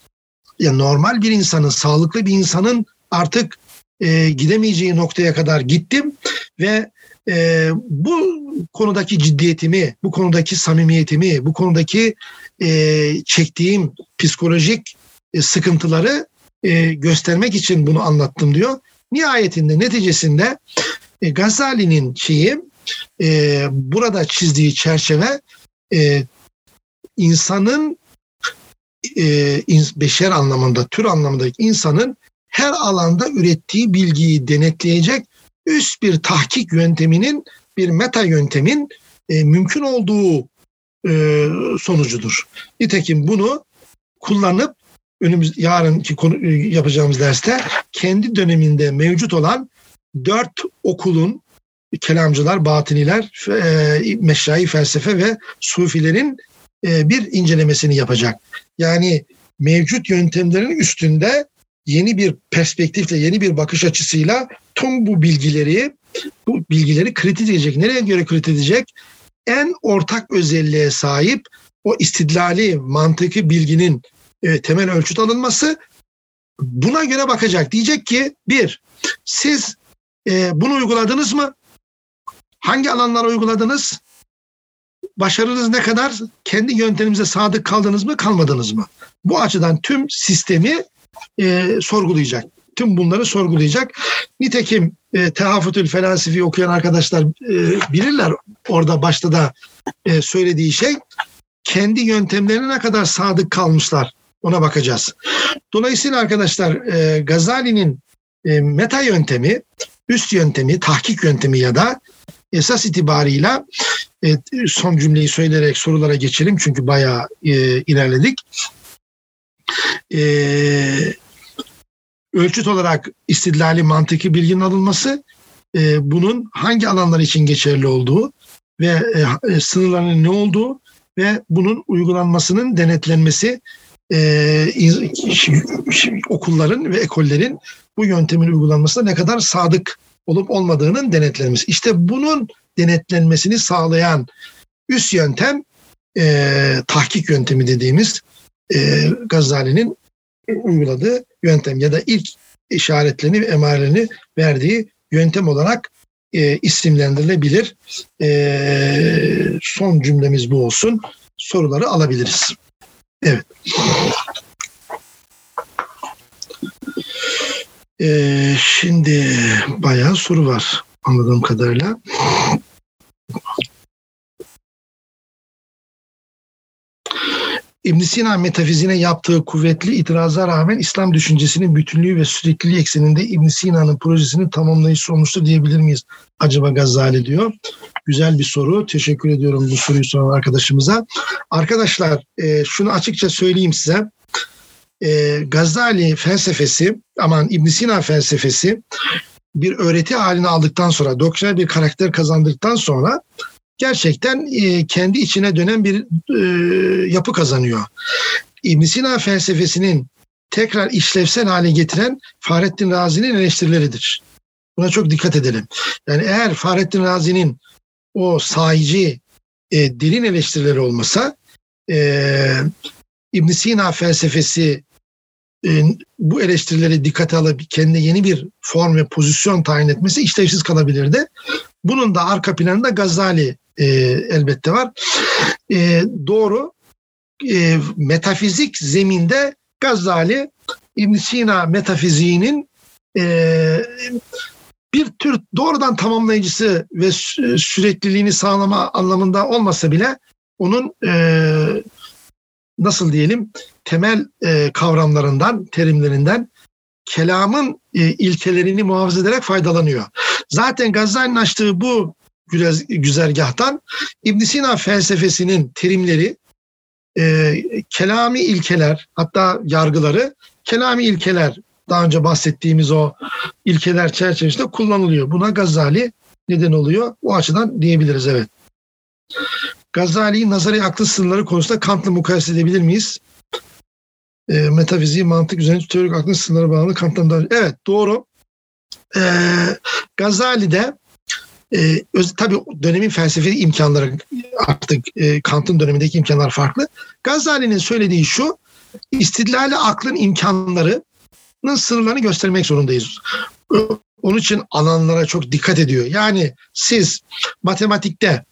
ya normal bir insanın, sağlıklı bir insanın artık e, gidemeyeceği noktaya kadar gittim ve e, bu konudaki ciddiyetimi, bu konudaki samimiyetimi, bu konudaki e, çektiğim psikolojik e, sıkıntıları e, göstermek için bunu anlattım diyor. Nihayetinde, neticesinde e, Gazali'nin şeyi e, burada çizdiği çerçeve e, insanın e, beşer anlamında, tür anlamındaki insanın her alanda ürettiği bilgiyi denetleyecek üst bir tahkik yönteminin, bir meta yöntemin e, mümkün olduğu e, sonucudur. Nitekim bunu kullanıp önümüz yarınki konu, yapacağımız derste kendi döneminde mevcut olan dört okulun kelamcılar, batiniler, e, meşrai felsefe ve sufilerin e, bir incelemesini yapacak. Yani mevcut yöntemlerin üstünde yeni bir perspektifle, yeni bir bakış açısıyla tüm bu bilgileri bu bilgileri kritik edecek. Nereye göre kritik edecek? En ortak özelliğe sahip o istidlali, mantıki bilginin e, temel ölçüt alınması buna göre bakacak. Diyecek ki bir, siz e, bunu uyguladınız mı? Hangi alanlara uyguladınız? Başarınız ne kadar? Kendi yöntemimize sadık kaldınız mı, kalmadınız mı? Bu açıdan tüm sistemi e, sorgulayacak. Tüm bunları sorgulayacak. Nitekim e, Tehafütül Felasifi okuyan arkadaşlar e, bilirler orada başta da e, söylediği şey kendi yöntemlerine ne kadar sadık kalmışlar ona bakacağız. Dolayısıyla arkadaşlar e, Gazali'nin e, meta yöntemi, üst yöntemi, tahkik yöntemi ya da esas itibarıyla e, son cümleyi söyleyerek sorulara geçelim çünkü bayağı e, ilerledik. E, ölçüt olarak istidlali mantıki bilginin alınması, e, bunun hangi alanlar için geçerli olduğu ve e, e sınırlarının ne olduğu ve bunun uygulanmasının denetlenmesi e, okulların ve ekollerin bu yöntemin uygulanmasına ne kadar sadık olup olmadığının denetlenmesi. İşte bunun denetlenmesini sağlayan üst yöntem e, tahkik yöntemi dediğimiz e, Gazali'nin uyguladığı yöntem ya da ilk işaretlerini ve emarelerini verdiği yöntem olarak e, isimlendirilebilir. E, son cümlemiz bu olsun. Soruları alabiliriz. Evet. Ee, şimdi bayağı soru var anladığım kadarıyla. ibn Sina metafizine yaptığı kuvvetli itiraza rağmen İslam düşüncesinin bütünlüğü ve sürekliliği ekseninde ibn Sina'nın projesini tamamlayışı olmuştur diyebilir miyiz? Acaba Gazali diyor. Güzel bir soru. Teşekkür ediyorum bu soruyu soran arkadaşımıza. Arkadaşlar e, şunu açıkça söyleyeyim size. E, Gazali felsefesi, aman ibn Sina felsefesi bir öğreti haline aldıktan sonra, doktriner bir karakter kazandıktan sonra gerçekten e, kendi içine dönen bir e, yapı kazanıyor. ibn Sina felsefesinin tekrar işlevsel hale getiren Fahrettin Razi'nin eleştirileridir. Buna çok dikkat edelim. Yani eğer Fahrettin Razi'nin o sahici e, derin eleştirileri olmasa e, ibn Sina felsefesi bu eleştirileri dikkate alıp kendine yeni bir form ve pozisyon tayin etmesi işlevsiz kalabilirdi. Bunun da arka planında Gazali e, elbette var. E, doğru e, metafizik zeminde Gazali İbn Sina metafiziğinin e, bir tür doğrudan tamamlayıcısı ve sürekliliğini sağlama anlamında olmasa bile onun e, nasıl diyelim temel e, kavramlarından, terimlerinden kelamın e, ilkelerini muhafaza ederek faydalanıyor. Zaten Gazali'nin açtığı bu güzergahtan ibn Sina felsefesinin terimleri, e, kelami ilkeler hatta yargıları kelami ilkeler daha önce bahsettiğimiz o ilkeler çerçevesinde kullanılıyor. Buna Gazali neden oluyor. O açıdan diyebiliriz evet. Gazali'yi nazari aklı sınırları konusunda Kant'la mukayese edebilir miyiz? E, metafiziği, mantık üzerine teorik aklın sınırları bağlı Kant'tan daha... Evet doğru. E, Gazali'de e, öz, tabii dönemin felsefi imkanları artık e, Kant'ın dönemindeki imkanlar farklı. Gazali'nin söylediği şu, istidlali aklın imkanlarının sınırlarını göstermek zorundayız. Onun için alanlara çok dikkat ediyor. Yani siz matematikte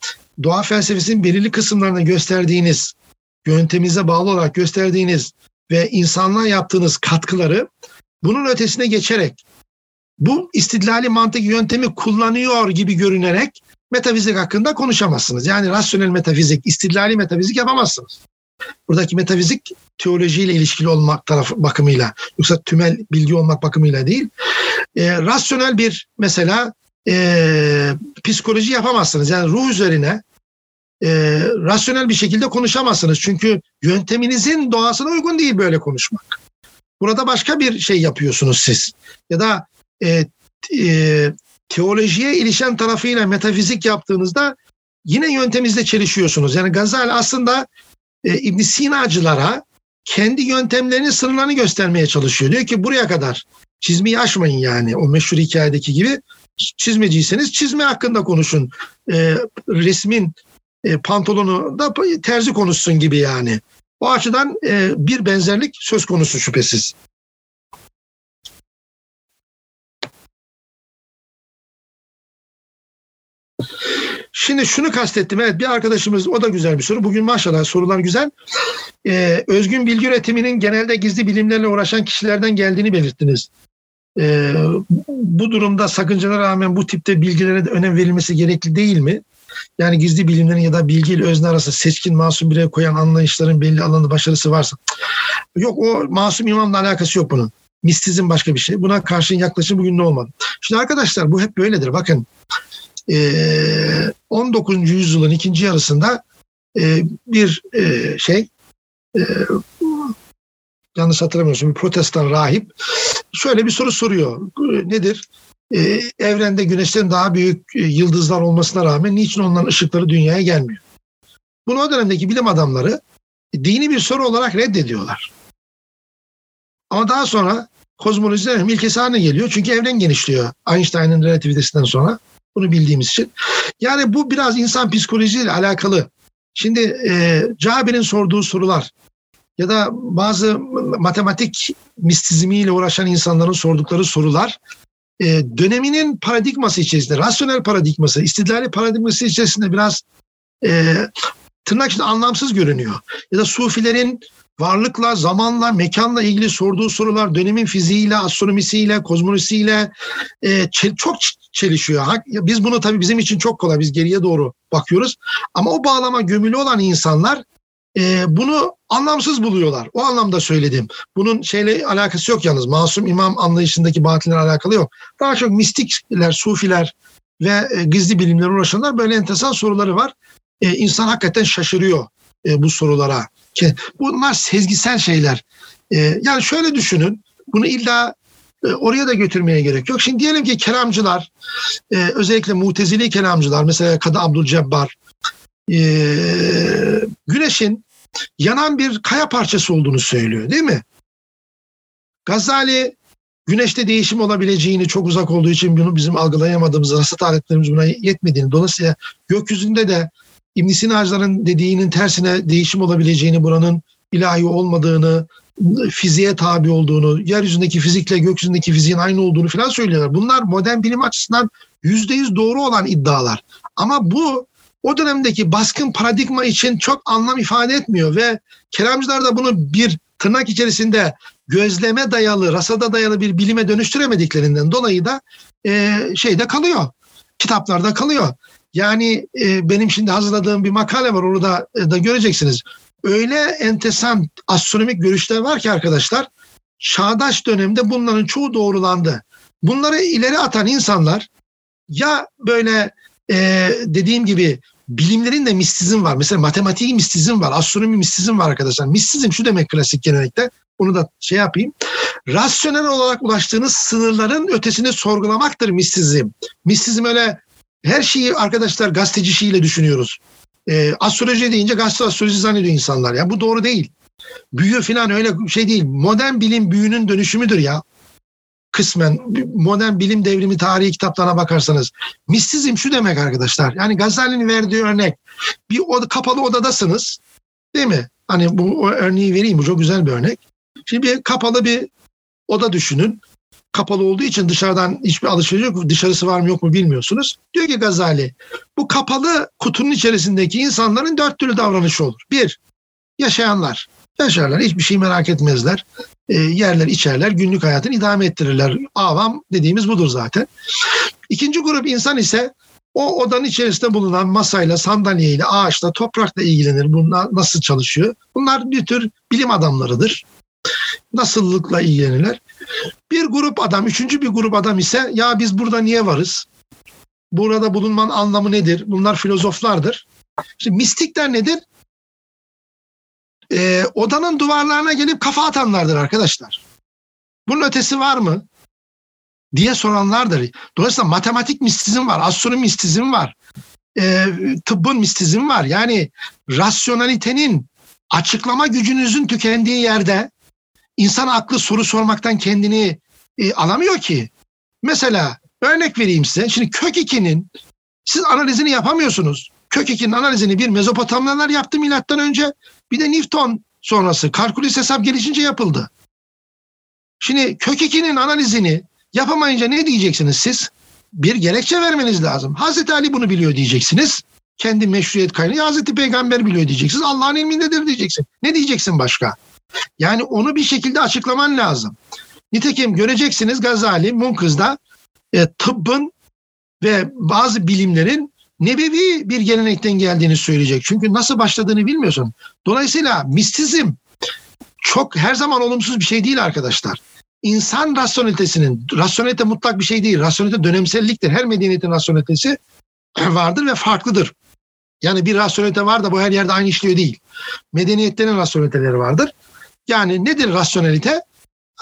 doğa felsefesinin belirli kısımlarını gösterdiğiniz, yönteminize bağlı olarak gösterdiğiniz ve insanlığa yaptığınız katkıları bunun ötesine geçerek bu istidlali mantık yöntemi kullanıyor gibi görünerek metafizik hakkında konuşamazsınız. Yani rasyonel metafizik, istidlali metafizik yapamazsınız. Buradaki metafizik teolojiyle ilişkili olmak tarafı bakımıyla yoksa tümel bilgi olmak bakımıyla değil. E, rasyonel bir mesela e, psikoloji yapamazsınız. Yani ruh üzerine e, rasyonel bir şekilde konuşamazsınız. Çünkü yönteminizin doğasına uygun değil böyle konuşmak. Burada başka bir şey yapıyorsunuz siz. Ya da e, e, teolojiye ilişen tarafıyla metafizik yaptığınızda yine yönteminizle çelişiyorsunuz. Yani Gazali aslında e, İbn Sinacılara kendi yöntemlerinin sınırlarını göstermeye çalışıyor. Diyor ki buraya kadar çizmeyi aşmayın yani o meşhur hikayedeki gibi çizmeciyseniz çizme hakkında konuşun. E, resmin e, pantolonu da terzi konuşsun gibi yani. O açıdan e, bir benzerlik söz konusu şüphesiz. Şimdi şunu kastettim. Evet bir arkadaşımız o da güzel bir soru. Bugün maşallah sorular güzel. Ee, özgün bilgi üretiminin genelde gizli bilimlerle uğraşan kişilerden geldiğini belirttiniz. Ee, bu durumda sakıncalara rağmen bu tipte bilgilere de önem verilmesi gerekli değil mi? Yani gizli bilimlerin ya da bilgi ile özne arası seçkin masum bireye koyan anlayışların belli alanı başarısı varsa. Yok o masum imamla alakası yok bunun. Mistizm başka bir şey. Buna karşın yaklaşım bugün ne olmadı? Şimdi arkadaşlar bu hep böyledir. Bakın 19. Ee, yüzyılın ikinci yarısında bir şey yanlış hatırlamıyorsun bir protestan rahip şöyle bir soru soruyor. Nedir? Evrende güneşten daha büyük yıldızlar olmasına rağmen niçin onların ışıkları dünyaya gelmiyor? Bunu o dönemdeki bilim adamları dini bir soru olarak reddediyorlar. Ama daha sonra kozmolojiden ilkesi haline geliyor. Çünkü evren genişliyor Einstein'ın relativitesinden sonra. Bunu bildiğimiz için. Yani bu biraz insan psikolojisiyle alakalı. Şimdi e, Cabir'in sorduğu sorular ya da bazı matematik mistizmiyle uğraşan insanların sordukları sorular e, döneminin paradigması içerisinde, rasyonel paradigması, istidlali paradigması içerisinde biraz e, tırnak içinde anlamsız görünüyor. Ya da sufilerin varlıkla, zamanla, mekanla ilgili sorduğu sorular dönemin fiziğiyle, astronomisiyle, kozmolojisiyle e, çok çelişiyor. Biz bunu tabii bizim için çok kolay. Biz geriye doğru bakıyoruz. Ama o bağlama gömülü olan insanlar e, bunu anlamsız buluyorlar. O anlamda söyledim. Bunun şeyle alakası yok yalnız. Masum imam anlayışındaki batiller alakalı yok. Daha çok mistikler, sufiler ve e, gizli bilimler uğraşanlar böyle enteresan soruları var. E, insan hakikaten şaşırıyor e, bu sorulara. Bunlar sezgisel şeyler. E, yani şöyle düşünün. Bunu illa e, oraya da götürmeye gerek yok. Şimdi diyelim ki kelamcılar, e, özellikle mutezili kelamcılar, mesela Kadı Abdülcebbar, e, güneşin yanan bir kaya parçası olduğunu söylüyor değil mi? Gazali güneşte değişim olabileceğini çok uzak olduğu için bunu bizim algılayamadığımız rasat aletlerimiz buna yetmediğini dolayısıyla gökyüzünde de İbn Sina'cıların dediğinin tersine değişim olabileceğini buranın ilahi olmadığını fiziğe tabi olduğunu, yeryüzündeki fizikle gökyüzündeki fiziğin aynı olduğunu falan söylüyorlar. Bunlar modern bilim açısından yüzde yüz doğru olan iddialar. Ama bu o dönemdeki baskın paradigma için çok anlam ifade etmiyor ve kelamcılar da bunu bir tırnak içerisinde gözleme dayalı, rasada dayalı bir bilime dönüştüremediklerinden dolayı da e, şeyde kalıyor. Kitaplarda kalıyor. Yani e, benim şimdi hazırladığım bir makale var orada e, da göreceksiniz. Öyle entesan astronomik görüşler var ki arkadaşlar çağdaş dönemde bunların çoğu doğrulandı. Bunları ileri atan insanlar ya böyle e, dediğim gibi bilimlerin de mistizm var. Mesela matematiğin mistizm var, astronomi mistizm var arkadaşlar. Mistizm şu demek klasik gelenekte. Onu da şey yapayım. Rasyonel olarak ulaştığınız sınırların ötesini sorgulamaktır mistizm. Mistizm öyle her şeyi arkadaşlar gazeteci şeyiyle düşünüyoruz. E, astroloji deyince gazete astroloji zannediyor insanlar. Ya bu doğru değil. Büyü falan öyle şey değil. Modern bilim büyünün dönüşümüdür ya kısmen modern bilim devrimi tarihi kitaplarına bakarsanız mistizm şu demek arkadaşlar. Yani Gazali'nin verdiği örnek bir oda, kapalı odadasınız değil mi? Hani bu örneği vereyim bu çok güzel bir örnek. Şimdi bir kapalı bir oda düşünün. Kapalı olduğu için dışarıdan hiçbir alışveriş yok. Dışarısı var mı yok mu bilmiyorsunuz. Diyor ki Gazali bu kapalı kutunun içerisindeki insanların dört türlü davranışı olur. Bir, yaşayanlar. Yaşarlar hiçbir şey merak etmezler e, yerler, içerler, günlük hayatını idame ettirirler. Avam dediğimiz budur zaten. İkinci grup insan ise o odanın içerisinde bulunan masayla, sandalyeyle, ağaçla, toprakla ilgilenir. Bunlar nasıl çalışıyor? Bunlar bir tür bilim adamlarıdır. Nasıllıkla ilgilenirler. Bir grup adam, üçüncü bir grup adam ise ya biz burada niye varız? Burada bulunmanın anlamı nedir? Bunlar filozoflardır. Şimdi mistikler nedir? E, odanın duvarlarına gelip kafa atanlardır arkadaşlar. Bunun ötesi var mı? diye soranlardır. Dolayısıyla matematik mistizm var, astronomi mistizm var, e, tıbbın mistizm var. Yani rasyonalitenin açıklama gücünüzün tükendiği yerde insan aklı soru sormaktan kendini e, alamıyor ki. Mesela örnek vereyim size. Şimdi kök 2'nin siz analizini yapamıyorsunuz. Kök 2'nin analizini bir Mezopotamyalılar yaptı milattan önce. Bir de Newton sonrası kalkülüs hesap gelişince yapıldı. Şimdi kök 2'nin analizini yapamayınca ne diyeceksiniz siz? Bir gerekçe vermeniz lazım. Hazreti Ali bunu biliyor diyeceksiniz. Kendi meşruiyet kaynağı Hazreti Peygamber biliyor diyeceksiniz. Allah'ın ilmindedir diyeceksin. Ne diyeceksin başka? Yani onu bir şekilde açıklaman lazım. Nitekim göreceksiniz Gazali Munkız'da e, tıbbın ve bazı bilimlerin nebevi bir gelenekten geldiğini söyleyecek. Çünkü nasıl başladığını bilmiyorsun. Dolayısıyla mistizm çok her zaman olumsuz bir şey değil arkadaşlar. İnsan rasyonelitesinin, rasyonelite mutlak bir şey değil. Rasyonelite dönemselliktir. Her medeniyetin rasyonelitesi vardır ve farklıdır. Yani bir rasyonelite var da bu her yerde aynı işliyor değil. Medeniyetlerin rasyoneliteleri vardır. Yani nedir rasyonelite?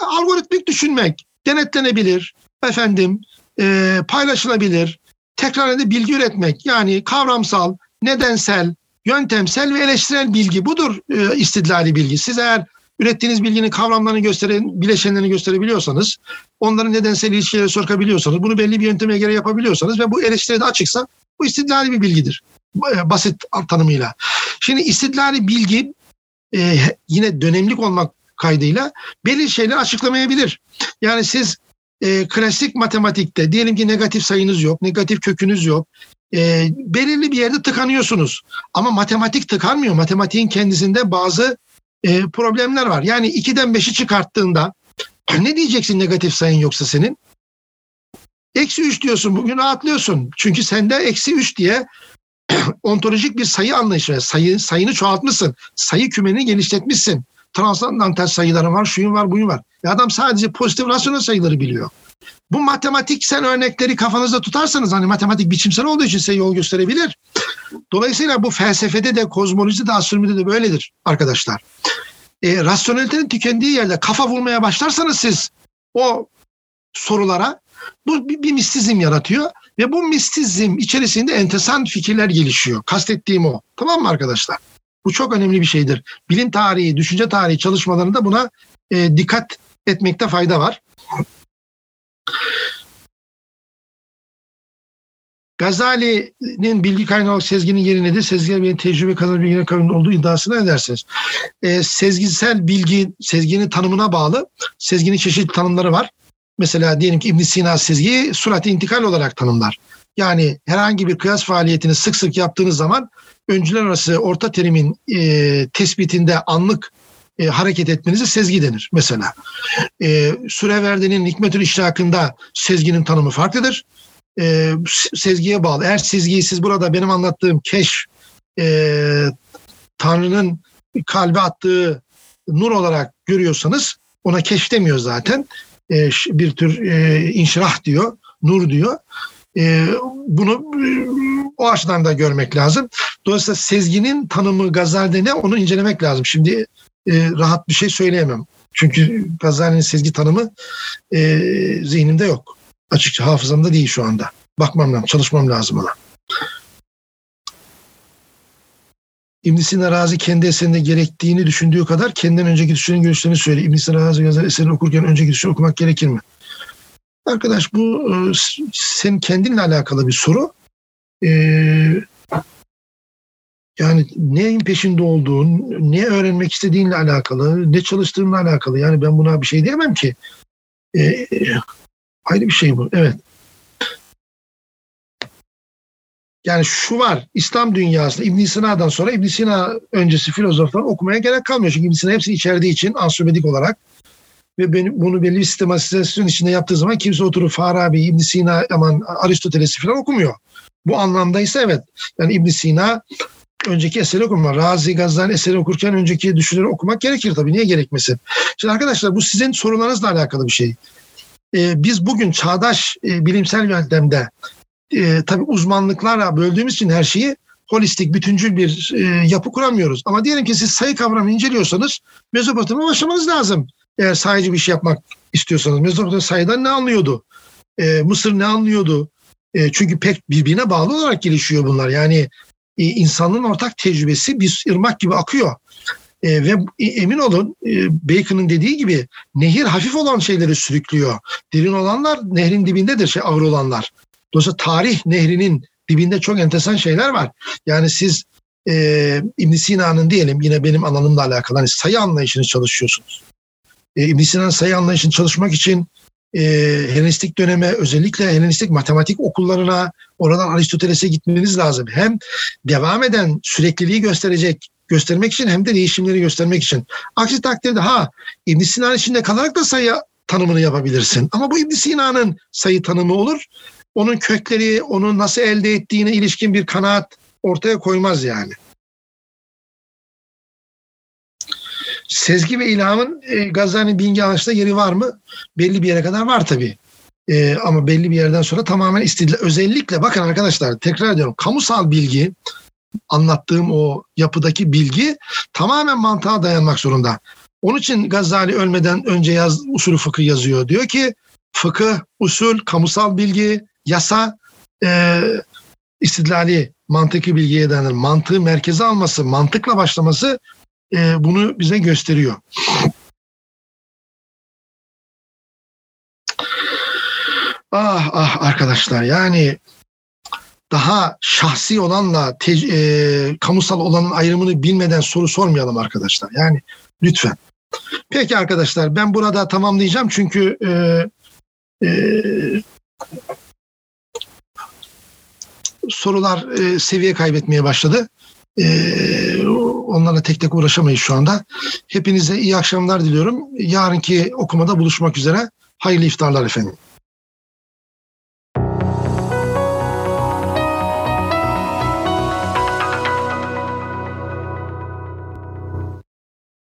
Algoritmik düşünmek, denetlenebilir, efendim e, paylaşılabilir, tekrar edip bilgi üretmek yani kavramsal, nedensel, yöntemsel ve eleştirel bilgi budur e, istidlali bilgi. Siz eğer ürettiğiniz bilginin kavramlarını gösteren, bileşenlerini gösterebiliyorsanız, onların nedensel ilişkileri sokabiliyorsanız, bunu belli bir yönteme göre yapabiliyorsanız ve bu eleştiriye de açıksa bu istidlali bir bilgidir. E, basit tanımıyla. Şimdi istidlali bilgi e, yine dönemlik olmak kaydıyla belli şeyler açıklamayabilir. Yani siz e, klasik matematikte diyelim ki negatif sayınız yok, negatif kökünüz yok. E, belirli bir yerde tıkanıyorsunuz. Ama matematik tıkanmıyor. Matematiğin kendisinde bazı e, problemler var. Yani 2'den 5'i çıkarttığında ne diyeceksin negatif sayın yoksa senin? Eksi 3 diyorsun bugün rahatlıyorsun. Çünkü sende eksi 3 diye ontolojik bir sayı anlayışı var. Sayı, sayını çoğaltmışsın. Sayı kümeni genişletmişsin transandantal sayıları var, şuyun var, buyun var. Ya adam sadece pozitif rasyonel sayıları biliyor. Bu matematiksel örnekleri kafanızda tutarsanız hani matematik biçimsel olduğu için size yol gösterebilir. Dolayısıyla bu felsefede de kozmolojide de astronomide de böyledir arkadaşlar. E, rasyonelitenin tükendiği yerde kafa vurmaya başlarsanız siz o sorulara bu bir, bir mistizm yaratıyor ve bu mistizm içerisinde entesan fikirler gelişiyor. Kastettiğim o. Tamam mı arkadaşlar? Bu çok önemli bir şeydir. Bilim tarihi, düşünce tarihi çalışmalarında buna e, dikkat etmekte fayda var. Gazali'nin bilgi kaynağı sezginin yeri nedir? Sezgiler bir tecrübe kadar bilgine kavimli olduğu iddiasına ne dersiniz? E, sezgisel bilgi, sezginin tanımına bağlı. Sezginin çeşitli tanımları var. Mesela diyelim ki ibn Sina sezgiyi surat intikal olarak tanımlar. Yani herhangi bir kıyas faaliyetini sık sık yaptığınız zaman öncüler arası orta terimin e, tespitinde anlık e, hareket etmenize sezgi denir mesela. E, Süreverdi'nin Hikmetül İşrak'ında sezginin tanımı farklıdır. E, sezgiye bağlı. Eğer sezgiyi siz burada benim anlattığım keşf, e, Tanrı'nın kalbe attığı nur olarak görüyorsanız ona keşf demiyor zaten. E, bir tür e, inşirah diyor, nur diyor. E, bunu e, o açıdan da görmek lazım. Dolayısıyla sezginin tanımı Gazali'de ne onu incelemek lazım. Şimdi e, rahat bir şey söyleyemem. Çünkü Gazali'nin sezgi tanımı e, zihnimde yok. Açıkça hafızamda değil şu anda. Bakmam lazım, çalışmam lazım ona. İbn Sina Razi kendi eserinde gerektiğini düşündüğü kadar kendinden önceki düşüncenin görüşlerini söylüyor. İbn Sina Razi yazar eserini okurken önceki düşünce okumak gerekir mi? Arkadaş bu e, senin kendinle alakalı bir soru. Ee, yani neyin peşinde olduğun, ne öğrenmek istediğinle alakalı, ne çalıştığınla alakalı. Yani ben buna bir şey diyemem ki. Ee, ayrı bir şey bu. Evet. Yani şu var, İslam dünyasında İbn Sina'dan sonra İbn Sina öncesi filozoflar okumaya gerek kalmıyor. Çünkü İbn Sina hepsini içerdiği için ansiyomedik olarak ve benim bunu belli bir sistematizasyon içinde yaptığı zaman kimse oturup Farabi, İbn Sina, aman Aristoteles'i falan okumuyor. Bu anlamda ise evet. Yani İbn Sina önceki eseri okuma. Razi Gazali eseri okurken önceki düşünceleri okumak gerekir tabii. Niye gerekmesin? Şimdi arkadaşlar bu sizin sorularınızla alakalı bir şey. Ee, biz bugün çağdaş e, bilimsel yöntemde e, tabii uzmanlıklarla böldüğümüz için her şeyi holistik, bütüncül bir e, yapı kuramıyoruz. Ama diyelim ki siz sayı kavramını inceliyorsanız Mezopotamya başlamanız lazım. Eğer sayıcı bir şey yapmak istiyorsanız. Mezopotamya sayıdan ne anlıyordu? E, Mısır ne anlıyordu? E, çünkü pek birbirine bağlı olarak gelişiyor bunlar. Yani e, insanlığın ortak tecrübesi bir ırmak gibi akıyor. E, ve emin olun e, Bacon'ın dediği gibi nehir hafif olan şeyleri sürüklüyor. Derin olanlar nehrin dibindedir şey ağır olanlar. Dolayısıyla tarih nehrinin dibinde çok enteresan şeyler var. Yani siz e, ibn Sina'nın diyelim yine benim alanımla alakalı hani sayı anlayışını çalışıyorsunuz. E, ibn sayı anlayışını çalışmak için e, Helenistik döneme özellikle Helenistik matematik okullarına oradan Aristoteles'e gitmeniz lazım. Hem devam eden sürekliliği gösterecek göstermek için hem de değişimleri göstermek için. Aksi takdirde ha ibn Sina'nın içinde kalarak da sayı tanımını yapabilirsin. Ama bu ibn Sina'nın sayı tanımı olur onun kökleri, onu nasıl elde ettiğine ilişkin bir kanaat ortaya koymaz yani. Sezgi ve ilhamın e, Gazali Bilgi Anlaşı'da yeri var mı? Belli bir yere kadar var tabii. E, ama belli bir yerden sonra tamamen istediler. Özellikle bakın arkadaşlar tekrar ediyorum. Kamusal bilgi anlattığım o yapıdaki bilgi tamamen mantığa dayanmak zorunda. Onun için Gazali ölmeden önce yaz, usulü fıkıh yazıyor. Diyor ki fıkıh, usul, kamusal bilgi, yasa e, istidlali mantıki bilgiye dayanır. Mantığı merkeze alması, mantıkla başlaması e, bunu bize gösteriyor. Ah ah arkadaşlar yani daha şahsi olanla te, e, kamusal olanın ayrımını bilmeden soru sormayalım arkadaşlar. Yani lütfen. Peki arkadaşlar ben burada tamamlayacağım çünkü e, e, sorular e, seviye kaybetmeye başladı. E, onlarla tek tek uğraşamayız şu anda. Hepinize iyi akşamlar diliyorum. Yarınki okumada buluşmak üzere. Hayırlı iftarlar efendim.